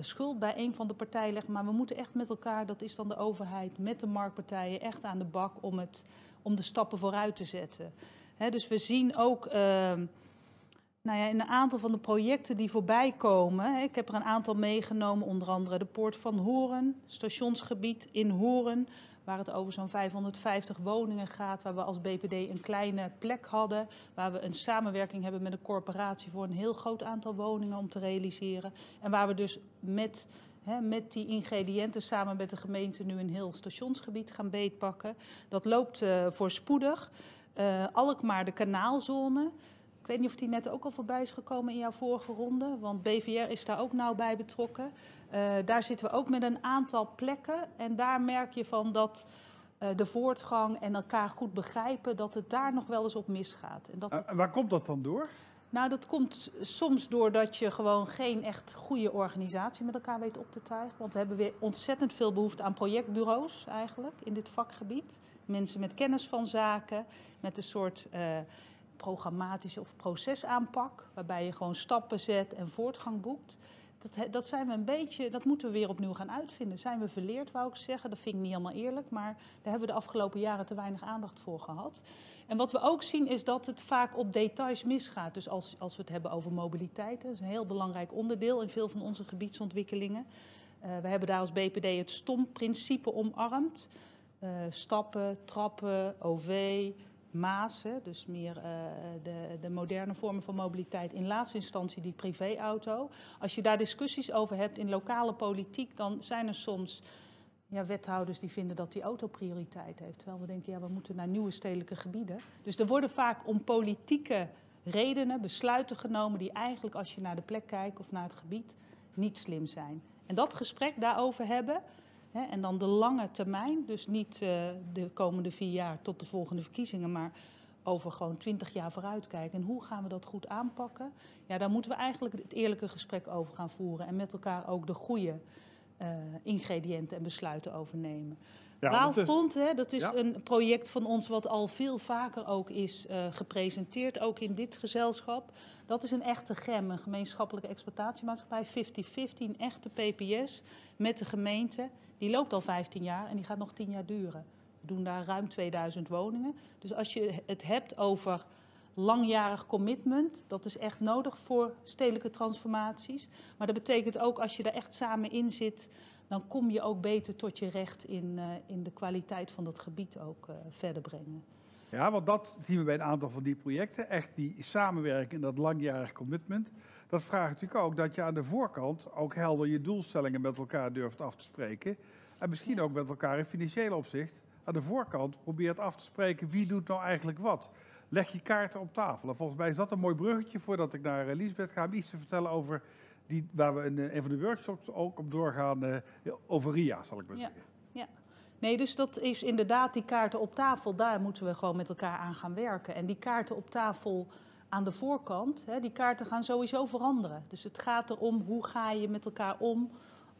Speaker 7: schuld bij een van de partijen leggen. Maar we moeten echt met elkaar, dat is dan de overheid, met de marktpartijen, echt aan de bak om, het, om de stappen vooruit te zetten. Dus we zien ook. Ehm, nou ja, in een aantal van de projecten die voorbij komen, ik heb er een aantal meegenomen, onder andere de Poort van Horen, stationsgebied in Horen, waar het over zo'n 550 woningen gaat, waar we als BPD een kleine plek hadden, waar we een samenwerking hebben met een corporatie voor een heel groot aantal woningen om te realiseren. En waar we dus met, hè, met die ingrediënten samen met de gemeente nu een heel stationsgebied gaan beetpakken. Dat loopt uh, voorspoedig. Uh, Alkmaar, de kanaalzone. Ik weet niet of die net ook al voorbij is gekomen in jouw vorige ronde, want BVR is daar ook nauw bij betrokken. Uh, daar zitten we ook met een aantal plekken en daar merk je van dat uh, de voortgang en elkaar goed begrijpen, dat het daar nog wel eens op misgaat.
Speaker 2: En dat... Uh, waar komt dat dan door?
Speaker 7: Nou, dat komt soms doordat je gewoon geen echt goede organisatie met elkaar weet op te tuigen. Want we hebben weer ontzettend veel behoefte aan projectbureaus eigenlijk in dit vakgebied. Mensen met kennis van zaken, met een soort uh, programmatische of procesaanpak, waarbij je gewoon stappen zet en voortgang boekt. Dat, dat, zijn we een beetje, dat moeten we weer opnieuw gaan uitvinden. Zijn we verleerd, wou ik zeggen. Dat vind ik niet helemaal eerlijk, maar daar hebben we de afgelopen jaren te weinig aandacht voor gehad. En wat we ook zien is dat het vaak op details misgaat. Dus als, als we het hebben over mobiliteit, dat is een heel belangrijk onderdeel in veel van onze gebiedsontwikkelingen. Uh, we hebben daar als BPD het STOM-principe omarmd. Uh, stappen, trappen, OV, Maas, hè, dus meer uh, de, de, moderne vormen van mobiliteit, in laatste instantie die privéauto. Als je daar discussies over hebt in lokale politiek, dan zijn er soms ja, wethouders die vinden dat die auto prioriteit heeft. Terwijl we denken, ja, we moeten naar nieuwe stedelijke gebieden. Dus er worden vaak om politieke redenen besluiten genomen die eigenlijk, als je naar de plek kijkt of naar het gebied, niet slim zijn. En dat gesprek daarover hebben, en dan de lange termijn, dus niet uh, de komende vier jaar tot de volgende verkiezingen, maar over gewoon twintig jaar vooruitkijken. En hoe gaan we dat goed aanpakken? Ja, daar moeten we eigenlijk het eerlijke gesprek over gaan voeren en met elkaar ook de goede uh, ingrediënten en besluiten overnemen. Ja, Waalfront, hè, dat is ja. een project van ons wat al veel vaker ook is uh, gepresenteerd, ook in dit gezelschap. Dat is een echte GEM, een gemeenschappelijke exploitatiemaatschappij, 50-50, een echte PPS met de gemeente. Die loopt al 15 jaar en die gaat nog 10 jaar duren. We doen daar ruim 2000 woningen. Dus als je het hebt over langjarig commitment, dat is echt nodig voor stedelijke transformaties. Maar dat betekent ook als je er echt samen in zit, dan kom je ook beter tot je recht in, uh, in de kwaliteit van dat gebied ook uh, verder brengen.
Speaker 2: Ja, want dat zien we bij een aantal van die projecten. Echt die samenwerking en dat langjarig commitment. Dat vraagt natuurlijk ook dat je aan de voorkant ook helder je doelstellingen met elkaar durft af te spreken. En misschien ook met elkaar in financieel opzicht aan de voorkant probeert af te spreken wie doet nou eigenlijk wat. leg je kaarten op tafel. En volgens mij is dat een mooi bruggetje voordat ik naar Lisbeth ga om iets te vertellen over die, waar we in een van de workshops ook op doorgaan, over RIA, zal ik maar zeggen.
Speaker 7: Ja. Nee, dus dat is inderdaad die kaarten op tafel, daar moeten we gewoon met elkaar aan gaan werken. En die kaarten op tafel aan de voorkant, hè, die kaarten gaan sowieso veranderen. Dus het gaat erom hoe ga je met elkaar om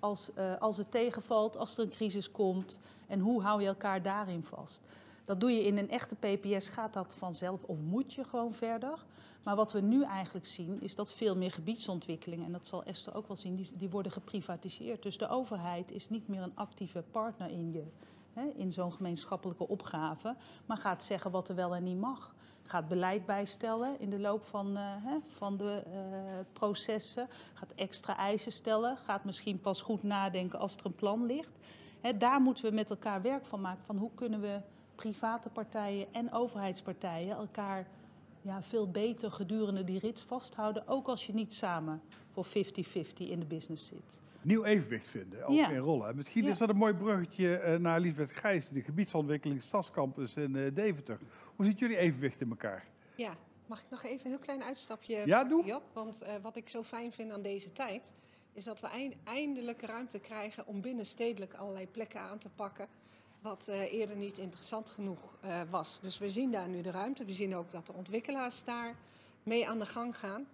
Speaker 7: als, uh, als het tegenvalt, als er een crisis komt en hoe hou je elkaar daarin vast. Dat doe je in een echte PPS, gaat dat vanzelf of moet je gewoon verder. Maar wat we nu eigenlijk zien is dat veel meer gebiedsontwikkelingen, en dat zal Esther ook wel zien, die, die worden geprivatiseerd. Dus de overheid is niet meer een actieve partner in je, hè, in zo'n gemeenschappelijke opgave, maar gaat zeggen wat er wel en niet mag. Gaat beleid bijstellen in de loop van, uh, hè, van de uh, processen, gaat extra eisen stellen, gaat misschien pas goed nadenken als er een plan ligt. Hè, daar moeten we met elkaar werk van maken, van hoe kunnen we private partijen en overheidspartijen elkaar ja, veel beter gedurende die rit vasthouden, ook als je niet samen voor 50-50 in de business zit.
Speaker 2: Nieuw evenwicht vinden, ook in rollen. Misschien is dat een mooi bruggetje uh, naar Lisbeth Gijs, de gebiedsontwikkeling Stadscampus in uh, Deventer. Hoe ziet jullie evenwicht in elkaar?
Speaker 8: Ja, mag ik nog even een heel klein uitstapje
Speaker 2: ja, doe. Job?
Speaker 8: Want uh, wat ik zo fijn vind aan deze tijd, is dat we eindelijk ruimte krijgen om binnenstedelijk allerlei plekken aan te pakken wat uh, eerder niet interessant genoeg uh, was. Dus we zien daar nu de ruimte. We zien ook dat de ontwikkelaars daar mee aan de gang gaan.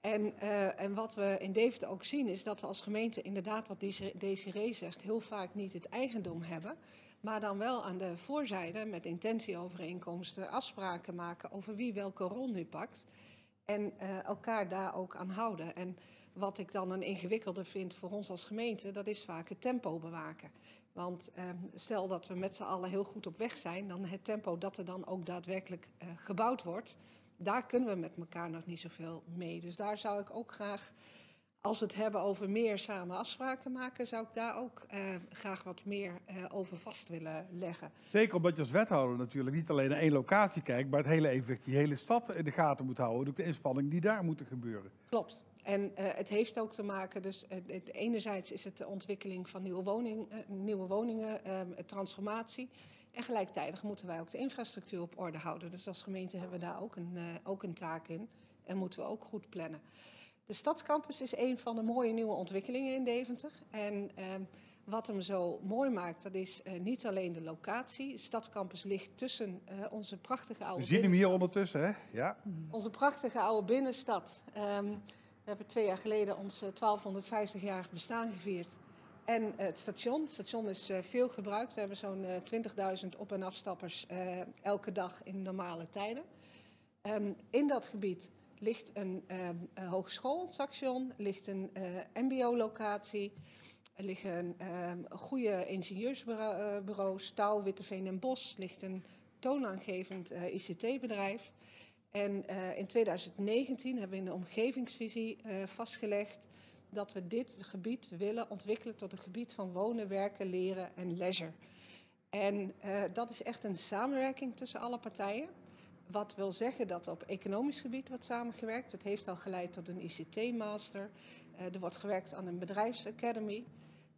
Speaker 8: En, uh, en wat we in Deventer ook zien is dat we als gemeente inderdaad, wat Desiree zegt, heel vaak niet het eigendom hebben. Maar dan wel aan de voorzijde met intentieovereenkomsten afspraken maken over wie welke rol nu pakt. En elkaar daar ook aan houden. En wat ik dan een ingewikkelde vind voor ons als gemeente, dat is vaak het tempo bewaken. Want eh, stel dat we met z'n allen heel goed op weg zijn, dan het tempo dat er dan ook daadwerkelijk eh, gebouwd wordt, daar kunnen we met elkaar nog niet zoveel mee. Dus daar zou ik ook graag, als we het hebben over meer samen afspraken maken, zou ik daar ook eh, graag wat meer eh, over vast willen leggen.
Speaker 2: Zeker omdat je als wethouder natuurlijk niet alleen naar één locatie kijkt, maar het hele evenwicht, die hele stad in de gaten moet houden. Ook de inspanningen die daar moeten gebeuren.
Speaker 8: Klopt. En uh, het heeft ook te maken, dus enerzijds is het de ontwikkeling van nieuwe, woning, nieuwe woningen, um, transformatie. En gelijktijdig moeten wij ook de infrastructuur op orde houden. Dus als gemeente hebben we daar ook een, ook een taak in en moeten we ook goed plannen. De Stadscampus is een van de mooie nieuwe ontwikkelingen in Deventer. En ehm, wat hem zo mooi maakt, dat is niet alleen de locatie. De Stadscampus ligt tussen onze prachtige oude
Speaker 2: We zien hem hier ondertussen, hè? Ja.
Speaker 8: Onze prachtige oude binnenstad. Um, we hebben twee jaar geleden ons 1250-jarig eh, bestaan gevierd. En het station. Het station is uh, veel gebruikt. We hebben zo'n uh, 20.000 op- en afstappers elke dag in normale tijden. Um, in dat gebied ligt een, um, een hogeschoolstation, ligt een mbo-locatie, er liggen um, goede ingenieursbureaus, Touw, Witteveen en Bos, ligt een toonaangevend ICT-bedrijf. En in 2019 hebben we in de omgevingsvisie vastgelegd dat we dit gebied willen ontwikkelen tot een gebied van wonen, werken, leren en leisure. En dat is echt een samenwerking tussen alle partijen. Wat wil zeggen dat op economisch gebied wordt samengewerkt. Het heeft al geleid tot een ICT-master. er wordt gewerkt aan een bedrijfsacademy.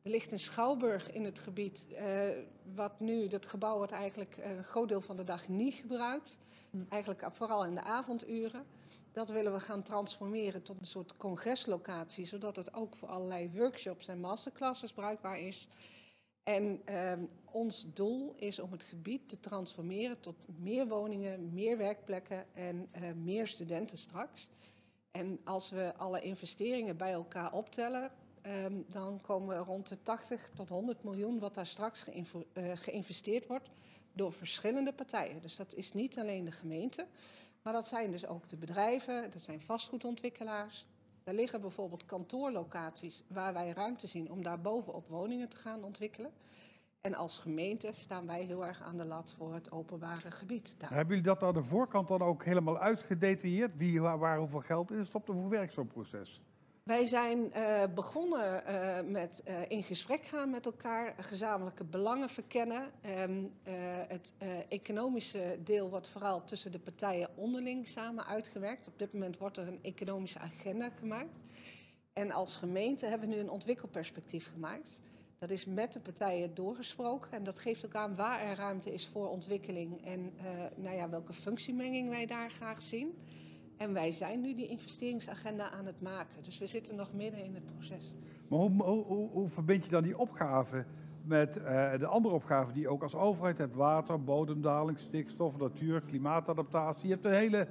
Speaker 8: Er ligt een schouwburg in het gebied, wat nu, dat gebouw wordt eigenlijk een groot deel van de dag niet gebruikt. Eigenlijk vooral in de avonduren. Dat willen we gaan transformeren tot een soort congreslocatie, zodat het ook voor allerlei workshops en masterclasses bruikbaar is. En eh, ons doel is om het gebied te transformeren tot meer woningen, meer werkplekken en uh, meer studenten straks. En als we alle investeringen bij elkaar optellen, um, dan komen we rond de 80 tot 100 miljoen wat daar straks uh, geïnvesteerd wordt door verschillende partijen. Dus dat is niet alleen de gemeente, maar dat zijn dus ook de bedrijven, dat zijn vastgoedontwikkelaars. Er liggen bijvoorbeeld kantoorlocaties waar wij ruimte zien om daar bovenop woningen te gaan ontwikkelen. En als gemeente staan wij heel erg aan de lat voor het openbare gebied.
Speaker 2: Daar. Hebben jullie dat aan de voorkant dan ook helemaal uitgedetailleerd? Wie, waar, hoeveel geld in stopt of hoe proces?
Speaker 8: Wij zijn uh, begonnen uh, met uh, in gesprek gaan met elkaar, gezamenlijke belangen verkennen. Um, het economische deel wordt vooral tussen de partijen onderling samen uitgewerkt. Op dit moment wordt er een economische agenda gemaakt. En als gemeente hebben we nu een ontwikkelperspectief gemaakt. Dat is met de partijen doorgesproken en dat geeft ook aan waar er ruimte is voor ontwikkeling en nou ja, welke functiemenging wij daar graag zien. En wij zijn nu die investeringsagenda aan het maken. Dus we zitten nog midden in het proces.
Speaker 2: Maar hoe, hoe, hoe verbind je dan die opgave met uh, de andere opgaven die je ook als overheid hebt? Water, bodemdaling, stikstof, natuur, klimaatadaptatie. Je hebt een hele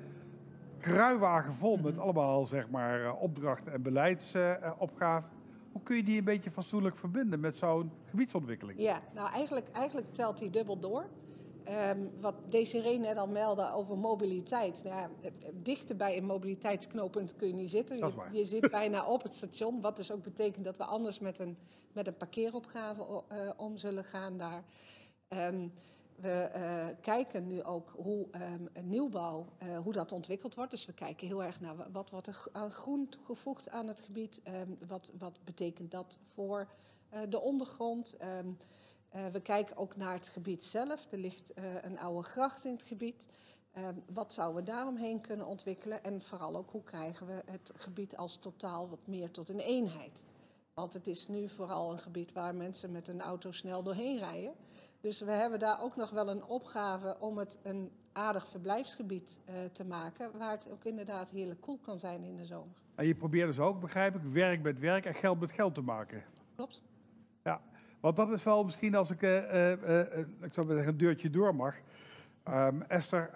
Speaker 2: kruiwagen vol met mhm. allemaal zeg maar, uh, opdrachten en beleidsopgaven. Hoe kun je die een beetje fatsoenlijk verbinden met zo'n gebiedsontwikkeling?
Speaker 8: Ja, nou eigenlijk, eigenlijk telt die dubbel door. Um, wat Desiree net al meldde over mobiliteit. Nou ja, dichter bij een mobiliteitsknooppunt kun je niet zitten. Je, je, zit bijna op het station. Wat dus ook betekent dat we anders met een, met een parkeeropgave uh, om zullen gaan daar. Um, we uh, kijken nu ook hoe um, nieuwbouw, uh, hoe dat ontwikkeld wordt. Dus we kijken heel erg naar wat wordt er aan groen toegevoegd aan het gebied. Wat, wat betekent dat voor de ondergrond? Um, we kijken ook naar het gebied zelf. Er ligt een oude gracht in het gebied. wat zouden we daaromheen kunnen ontwikkelen? En vooral ook hoe krijgen we het gebied als totaal wat meer tot een eenheid? Want het is nu vooral een gebied waar mensen met een auto snel doorheen rijden. Dus we hebben daar ook nog wel een opgave om het een aardig verblijfsgebied uh, te maken, waar het ook inderdaad heerlijk koel kan zijn in de zomer.
Speaker 2: En je probeert dus ook, begrijp ik, werk met werk en geld met geld te maken.
Speaker 8: Klopt.
Speaker 2: Want dat is wel misschien als ik, uh, uh, ik zou zeggen, een deurtje door mag. Um, Esther,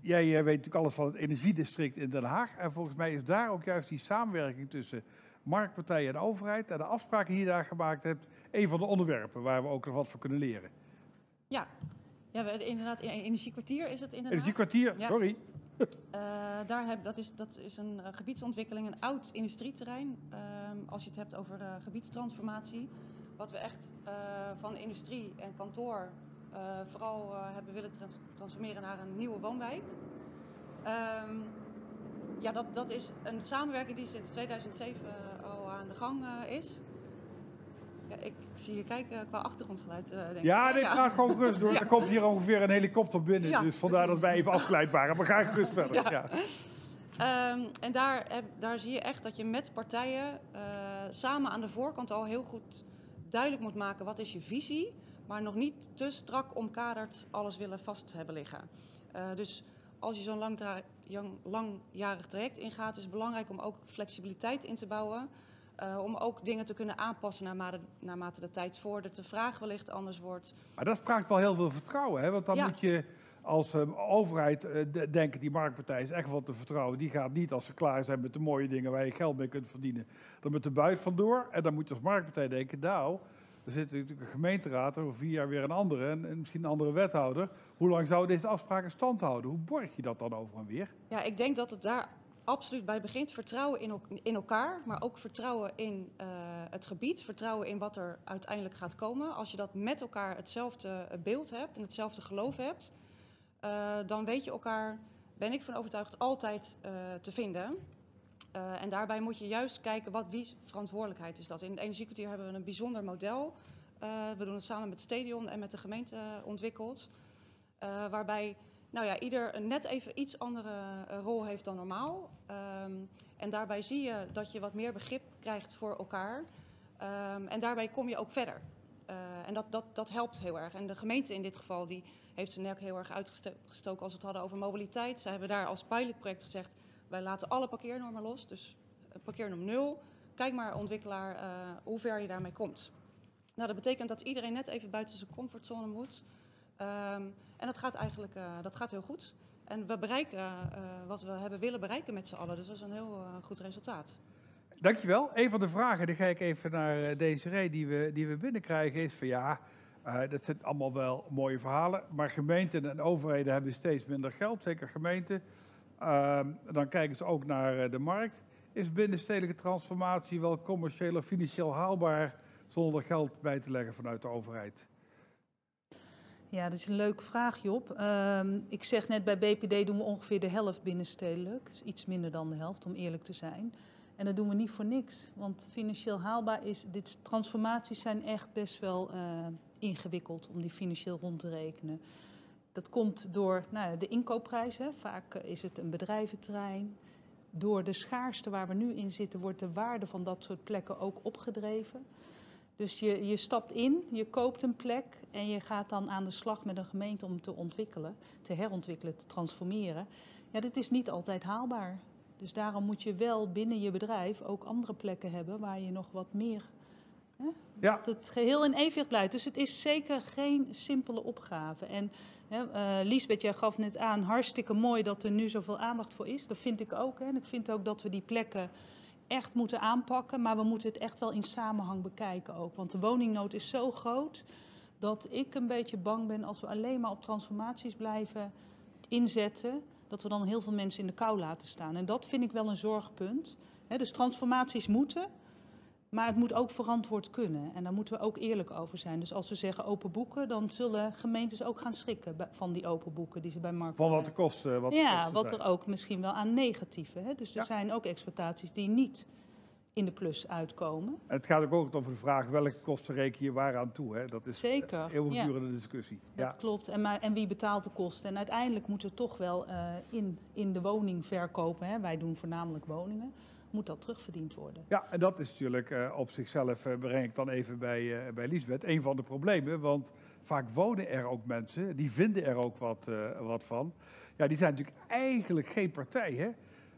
Speaker 2: jij weet natuurlijk alles van het energiedistrict in Den Haag. En volgens mij is daar ook juist die samenwerking tussen marktpartijen en overheid en de afspraken die je daar gemaakt hebt, een van de onderwerpen waar we ook nog wat van kunnen leren.
Speaker 4: Ja, ja we, inderdaad, energiekwartier is het inderdaad.
Speaker 2: Energiekwartier, ja. sorry.
Speaker 4: Uh, daar heb, dat, is, dat is een gebiedsontwikkeling, een oud industrieterrein. Uh, als je het hebt over eh, gebiedstransformatie. Wat we echt van industrie en kantoor vooral hebben willen trans transformeren naar een nieuwe woonwijk. Ehm, ja, dat, dat is een samenwerking die sinds 2007 al aan de gang is. Ja, ik zie je kijken qua achtergrondgeluid. Uh, denk
Speaker 2: ja, ik. dit gaat gewoon rust door. Er komt hier ongeveer een helikopter binnen. dus vandaar dat wij even afgeleid waren. Maar ga ik rust verder. Ja.
Speaker 4: Um, en daar, daar zie je echt dat je met partijen uh, samen aan de voorkant al heel goed duidelijk moet maken wat is je visie. Maar nog niet te strak omkaderd alles willen vast hebben liggen. Uh, dus als je zo'n lang, langjarig traject ingaat, is het belangrijk om ook flexibiliteit in te bouwen. Uh, om ook dingen te kunnen aanpassen naarmate, naarmate de tijd vordert, de vraag wellicht anders wordt.
Speaker 2: Maar dat vraagt wel heel veel vertrouwen, hè? want dan moet je als uh, overheid uh, denken, die marktpartij is echt wat te vertrouwen. Die gaat niet als ze klaar zijn met de mooie dingen waar je geld mee kunt verdienen, dan met de buit vandoor. En dan moet je als marktpartij denken, nou, er zit natuurlijk een gemeenteraad, over vier jaar weer een andere en, en, misschien een andere wethouder. Hoe lang zouden deze afspraken stand houden? Hoe borg je dat dan over en weer?
Speaker 4: Ja, ik denk dat het daar absoluut bij begint. Vertrouwen in, in elkaar, maar ook vertrouwen in uh, het gebied. Vertrouwen in wat er uiteindelijk gaat komen. Als je dat met elkaar hetzelfde beeld hebt en hetzelfde geloof hebt, uh, dan weet je elkaar, ben ik van overtuigd, altijd uh, te vinden. en daarbij moet je juist kijken, wat, wie verantwoordelijkheid is dat? In het energiekwartier hebben we een bijzonder model. we doen het samen met het stadion en met de gemeente ontwikkeld. waarbij nou ja, ieder een net even iets andere rol heeft dan normaal. Um, en daarbij zie je dat je wat meer begrip krijgt voor elkaar. Um, en daarbij kom je ook verder. Uh, en dat, dat, dat helpt heel erg. En de gemeente in dit geval die heeft zijn nek heel erg uitgestoken als we het hadden over mobiliteit. Ze hebben daar als pilotproject gezegd, wij laten alle parkeernormen los. Dus uh, parkeernorm nul. Kijk maar ontwikkelaar hoe ver je daarmee komt. Nou, dat betekent dat iedereen net even buiten zijn comfortzone moet. Um, en dat gaat eigenlijk dat gaat heel goed. En we bereiken wat we hebben willen bereiken met z'n allen. Dus dat is een heel goed resultaat.
Speaker 2: Dankjewel. Een van de vragen, die ga ik even naar Desiree, die we, die we binnenkrijgen, is van ja, dat zijn allemaal wel mooie verhalen, maar gemeenten en overheden hebben steeds minder geld, zeker gemeenten. Ehm, dan kijken ze ook naar de markt. Is binnenstedelijke transformatie wel commercieel of financieel haalbaar zonder geld bij te leggen vanuit de overheid?
Speaker 7: Ja, dat is een leuke vraag, Job. Um, ik zeg net, bij BPD doen we ongeveer de helft binnenstedelijk. Iets minder dan de helft, om eerlijk te zijn. En dat doen we niet voor niks. Want financieel haalbaar is, dit transformaties zijn echt best wel uh, ingewikkeld om die financieel rond te rekenen. Dat komt door nou, de inkoopprijzen. Vaak is het een bedrijventerrein. Door de schaarste waar we nu in zitten, wordt de waarde van dat soort plekken ook opgedreven. Dus je, je stapt in, je koopt een plek en je gaat dan aan de slag met een gemeente om te ontwikkelen, te herontwikkelen, te transformeren. Ja, dit is niet altijd haalbaar. Dus daarom moet je wel binnen je bedrijf ook andere plekken hebben waar je nog wat meer. Hè, ja. Dat het geheel in evenwicht blijft. Dus het is zeker geen simpele opgave. En hè, uh, Liesbeth, jij gaf net aan, hartstikke mooi dat er nu zoveel aandacht voor is. Dat vind ik ook. Hè. En ik vind ook dat we die plekken echt moeten aanpakken. Maar we moeten het echt wel in samenhang bekijken ook. Want de woningnood is zo groot dat ik een beetje bang ben als we alleen maar op transformaties blijven inzetten dat we dan heel veel mensen in de kou laten staan. En dat vind ik wel een zorgpunt. dus transformaties moeten, maar het moet ook verantwoord kunnen. En daar moeten we ook eerlijk over zijn. Dus als we zeggen open boeken, dan zullen gemeentes ook gaan schrikken van die open boeken die ze bij Markt
Speaker 2: Van wat de kosten. Wat
Speaker 7: ja, wat er ook misschien wel aan negatieve. Dus er zijn ook exploitaties die niet in de plus uitkomen.
Speaker 2: het gaat ook over de vraag welke kosten reken je waar aan toe. Hè? Dat is Zeker, een eeuwigdurende ja. discussie.
Speaker 7: Dat ja. klopt. En, maar, en wie betaalt de kosten? En uiteindelijk moet het toch wel uh, in, in de woning verkopen. Hè? Wij doen voornamelijk woningen. Moet dat terugverdiend worden?
Speaker 2: Ja, en dat is natuurlijk uh, op zichzelf, uh, breng ik dan even bij, bij Lisbeth, een van de problemen. Want vaak wonen er ook mensen, die vinden er ook wat, wat van. Ja, die zijn natuurlijk eigenlijk geen partij. Hè?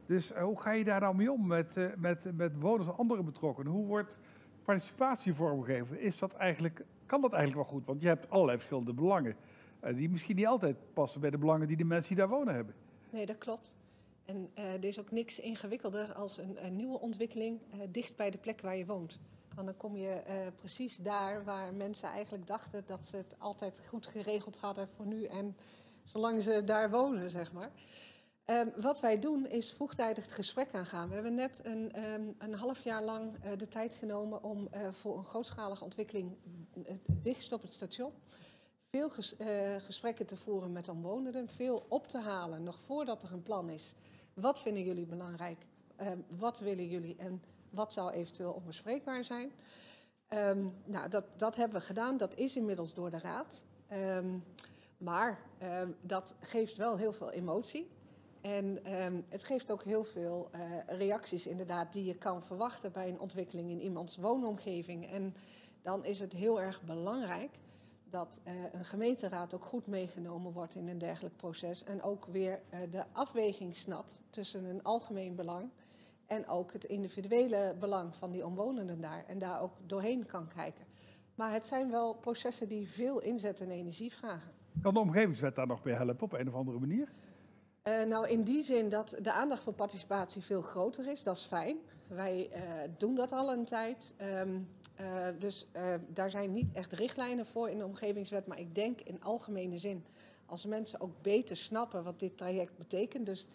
Speaker 2: Dus eh, hoe ga je daar nou mee om met, uh, met, met bewoners en andere betrokkenen? Hoe wordt participatie vormgegeven? Is dat eigenlijk, kan dat eigenlijk wel goed? Want je hebt allerlei verschillende belangen. Uh, die misschien niet altijd passen bij de belangen die de mensen die daar wonen hebben.
Speaker 8: Nee, dat klopt. En er is ook niks ingewikkelder als een, een nieuwe ontwikkeling dicht bij de plek waar je woont. Want dan kom je precies daar waar mensen eigenlijk dachten dat ze het altijd goed geregeld hadden voor nu en zolang ze daar wonen, zeg maar. Um, wat wij doen is vroegtijdig het gesprek aangaan. We hebben net een, um, een half jaar lang uh, de tijd genomen om uh, voor een grootschalige ontwikkeling uh, dichtst op het station veel ges, gesprekken te voeren met omwonenden, veel op te halen nog voordat er een plan is. Wat vinden jullie belangrijk? Um, wat willen jullie en wat zou eventueel onbespreekbaar zijn? nou, dat, dat hebben we gedaan. Dat is inmiddels door de raad. maar dat geeft wel heel veel emotie. En um, het geeft ook heel veel uh, reacties inderdaad die je kan verwachten bij een ontwikkeling in iemands woonomgeving. En dan is het heel erg belangrijk dat uh, een gemeenteraad ook goed meegenomen wordt in een dergelijk proces. En ook weer uh, de afweging snapt tussen een algemeen belang en ook het individuele belang van die omwonenden daar. En daar ook doorheen kan kijken. Maar het zijn wel processen die veel inzet en energie vragen.
Speaker 2: Kan de omgevingswet daar nog bij helpen op een of andere manier?
Speaker 8: Uh, nou, in die zin dat de aandacht voor participatie veel groter is, dat is fijn. Wij uh, doen dat al een tijd. Um, uh, dus daar zijn niet echt richtlijnen voor in de omgevingswet, maar ik denk in algemene zin, als mensen ook beter snappen wat dit traject betekent, dus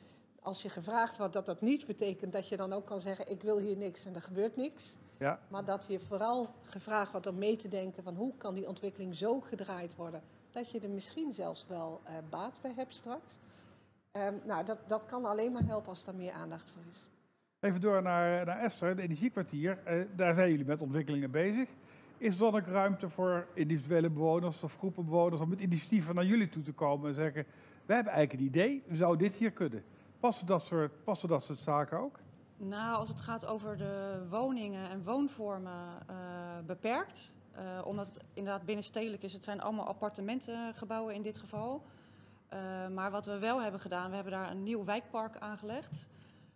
Speaker 8: als je gevraagd wordt dat dat niet betekent dat je dan ook kan zeggen ik wil hier niks en er gebeurt niks. Ja. Maar dat je vooral gevraagd wordt om mee te denken van hoe kan die ontwikkeling zo gedraaid worden dat je er misschien zelfs wel baat bij hebt straks. Um, nou, dat, dat kan alleen maar helpen als er meer aandacht voor is.
Speaker 2: Even door naar, naar Esther, het energiekwartier. Uh, daar zijn jullie met ontwikkelingen bezig. Is er dan ook ruimte voor individuele bewoners of groepen bewoners om met initiatieven naar jullie toe te komen en zeggen: We hebben eigenlijk een idee, we zouden dit hier kunnen? Passen dat soort, passen dat soort zaken ook?
Speaker 4: Nou, als het gaat over de woningen en woonvormen uh, beperkt, uh, omdat het inderdaad binnenstedelijk is, het zijn allemaal appartementengebouwen in dit geval. Uh, maar wat we wel hebben gedaan, we hebben daar een nieuw wijkpark aangelegd.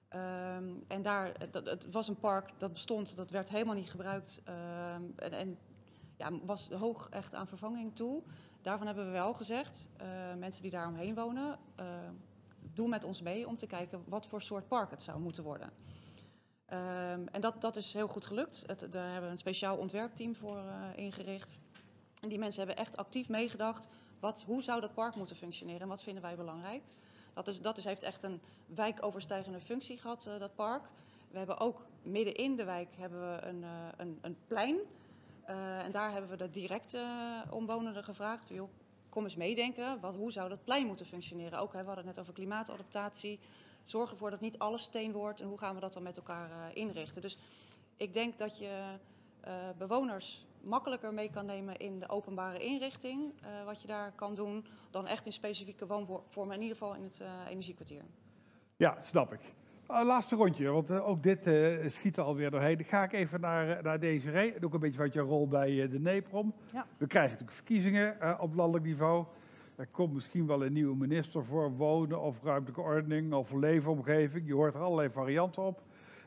Speaker 4: Um, en daar, dat, het was een park dat bestond, dat werd helemaal niet gebruikt. Um, en, en ja, was hoog echt aan vervanging toe. Daarvan hebben we wel gezegd, uh, mensen die daar omheen wonen, uh, doe met ons mee om te kijken wat voor soort park het zou moeten worden. Um, en dat, dat is heel goed gelukt. Het, daar hebben we een speciaal ontwerpteam voor ingericht. En die mensen hebben echt actief meegedacht wat, hoe zou dat park moeten functioneren en wat vinden wij belangrijk? Dat, is, dat is, heeft echt een wijkoverstijgende functie gehad, uh, dat park. We hebben ook midden in de wijk hebben we een, uh, een, een plein. Uh, en daar hebben we de directe omwonenden gevraagd. Joh, kom eens meedenken, wat, hoe zou dat plein moeten functioneren? Ook, hè, we hadden het net over klimaatadaptatie. Zorg ervoor dat niet alles steen wordt. En hoe gaan we dat dan met elkaar inrichten? Dus ik denk dat je bewoners makkelijker mee kan nemen in de openbare inrichting, uh, wat je daar kan doen, dan echt in specifieke woonvormen, in ieder geval in het uh, energiekwartier.
Speaker 2: Ja, snap ik. Uh, laatste rondje, want uh, ook dit uh, schiet er alweer doorheen. Dan ga ik even naar, naar deze rij. Ook een beetje wat je rol bij de NEPROM. Ja. We krijgen natuurlijk verkiezingen op landelijk niveau. Er komt misschien wel een nieuwe minister voor wonen of ruimtelijke ordening of leefomgeving. Je hoort er allerlei varianten op.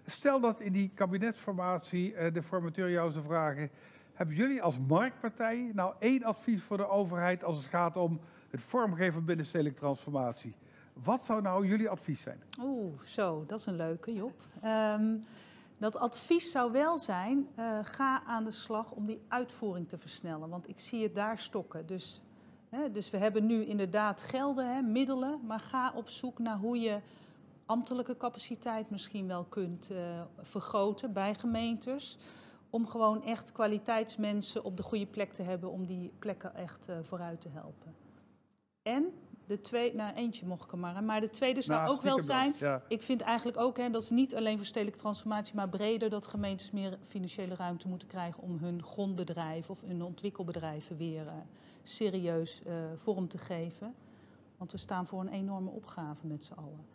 Speaker 2: Stel dat in die kabinetsformatie de formateur jou zou vragen... hebben jullie als marktpartij nou één advies voor de overheid als het gaat om het vormgeven van binnenstedelijke transformatie? Wat zou nou jullie advies zijn?
Speaker 7: Oeh, zo, dat is een leuke, Job. Um, dat advies zou wel zijn, uh, ga aan de slag om die uitvoering te versnellen. Want ik zie het daar stokken. Dus, hè, dus we hebben nu inderdaad gelden, hè, middelen. Maar ga op zoek naar hoe je ambtelijke capaciteit misschien wel kunt uh, vergroten bij gemeentes. Om gewoon echt kwaliteitsmensen op de goede plek te hebben om die plekken echt uh, vooruit te helpen. En de twee, nou eentje mocht ik er maar, maar de tweede zou nou, ook wel zijn. Ik vind eigenlijk ook, hè, dat is niet alleen voor stedelijke transformatie, maar breder dat gemeentes meer financiële ruimte moeten krijgen om hun grondbedrijf of hun ontwikkelbedrijven weer uh, serieus uh, vorm te geven. Want we staan voor een enorme opgave met z'n allen.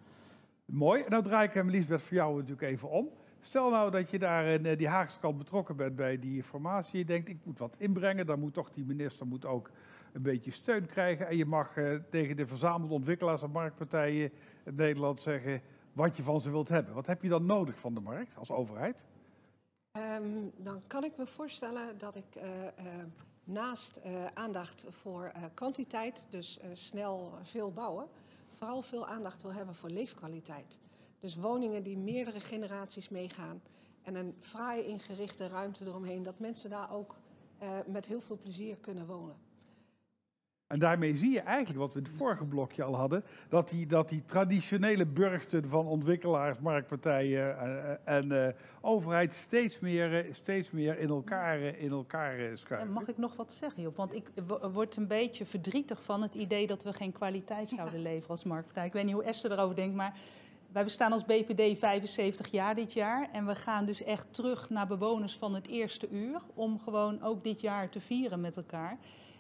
Speaker 2: Mooi. En nou draai ik hem, Liesbeth, voor jou natuurlijk even om. Stel nou dat je daar in eh, die Haagse kant betrokken bent bij die formatie. Je denkt, ik moet wat inbrengen. Dan moet toch die minister moet ook een beetje steun krijgen. En je mag uh, tegen de verzamelde ontwikkelaars en marktpartijen in Nederland zeggen wat je van ze wilt hebben. Wat heb je dan nodig van de markt als overheid?
Speaker 8: Um, dan kan ik me voorstellen dat ik uh, uh, naast aandacht voor kwantiteit, dus snel veel bouwen, vooral veel aandacht wil hebben voor leefkwaliteit. Dus woningen die meerdere generaties meegaan en een fraai ingerichte ruimte eromheen, dat mensen daar ook met heel veel plezier kunnen wonen.
Speaker 2: En daarmee zie je eigenlijk wat we in het vorige blokje al hadden, dat die, dat die traditionele burchten van ontwikkelaars, marktpartijen en, eh, en uh, overheid steeds meer, eh, steeds meer in elkaar, in elkaar schuiven.
Speaker 7: mag ik nog wat zeggen, Job? Want ik word een beetje verdrietig van het idee dat we geen kwaliteit zouden leveren als marktpartij. Ik weet niet hoe Esther erover denkt, maar wij bestaan als BPD 75 jaar dit jaar. En we gaan dus echt terug naar bewoners van het eerste uur. Om gewoon ook dit jaar te vieren met elkaar.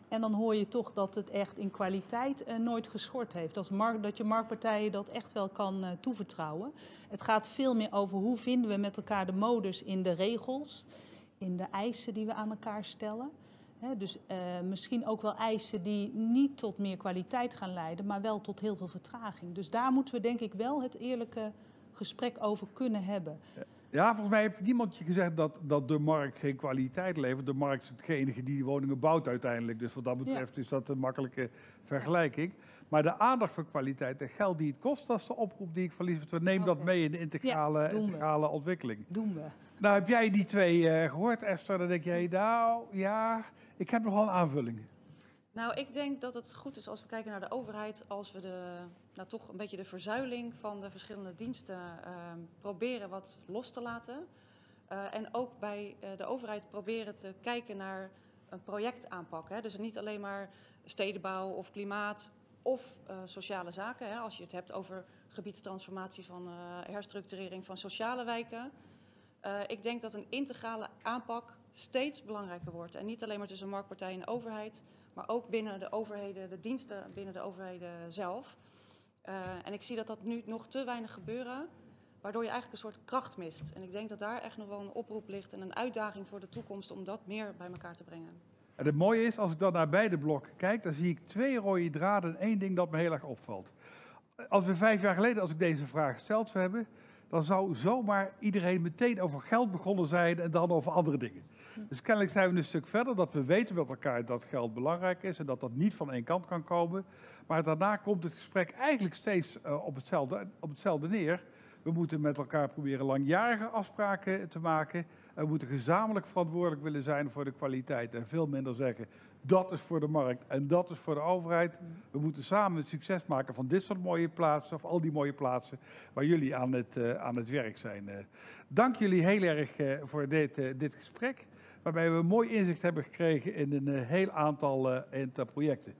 Speaker 7: En dan hoor je toch dat het echt in kwaliteit uh, nooit geschort heeft. Dat, dat je marktpartijen dat echt wel kan uh, toevertrouwen. Het gaat veel meer over hoe vinden we met elkaar de modus in de regels, in de eisen die we aan elkaar stellen. He, dus uh, misschien ook wel eisen die niet tot meer kwaliteit gaan leiden, maar wel tot heel veel vertraging. Dus daar moeten we denk ik wel het eerlijke gesprek over kunnen hebben.
Speaker 2: Ja. Volgens mij heeft niemand je gezegd dat, dat de markt geen kwaliteit levert. De markt is hetgene die die woningen bouwt uiteindelijk. Dus wat dat betreft is dat een makkelijke vergelijking. Maar de aandacht voor kwaliteit en geld die het kost, dat is de oproep die ik verlies. We neem dat mee in de integrale, integrale ontwikkeling.
Speaker 7: Doen we.
Speaker 2: Nou, heb jij die twee uh, gehoord, Esther? Dan denk jij, nou ja, ik heb nog wel een aanvulling.
Speaker 9: Nou, ik denk dat het goed is als we kijken naar de overheid, als we de, nou, toch een beetje de verzuiling van de verschillende diensten uh, proberen wat los te laten. Uh, en ook bij uh, de overheid proberen te kijken naar een projectaanpak. Hè? Dus niet alleen maar stedenbouw of klimaat of sociale zaken. Hè? Als je het hebt over gebiedstransformatie van herstructurering van sociale wijken. ik denk dat een integrale aanpak steeds belangrijker wordt. En niet alleen maar tussen marktpartij en overheid, maar ook binnen de overheden, de diensten binnen de overheden zelf. En ik zie dat dat nu nog te weinig gebeuren, waardoor je eigenlijk een soort kracht mist. En ik denk dat daar echt nog wel een oproep ligt en een uitdaging voor de toekomst om dat meer bij elkaar te brengen.
Speaker 2: En het mooie is, als ik dan naar beide blokken kijk, dan zie ik twee rode draden en één ding dat me heel erg opvalt. Als we vijf jaar geleden, als ik deze vraag gesteld zou hebben, dan zou zomaar iedereen meteen over geld begonnen zijn en dan over andere dingen. Dus kennelijk zijn we een stuk verder dat we weten met elkaar dat geld belangrijk is en dat dat niet van één kant kan komen. Maar daarna komt het gesprek eigenlijk steeds uh, op, hetzelfde, op hetzelfde neer. We moeten met elkaar proberen langjarige afspraken te maken. We moeten gezamenlijk verantwoordelijk willen zijn voor de kwaliteit. En veel minder zeggen, dat is voor de markt en dat is voor de overheid. We moeten samen het succes maken van dit soort mooie plaatsen, of al die mooie plaatsen waar jullie aan het, uh, aan het werk zijn. Uh, dank jullie heel erg uh, voor dit, dit gesprek, waarbij we mooi inzicht hebben gekregen in een heel aantal projecten.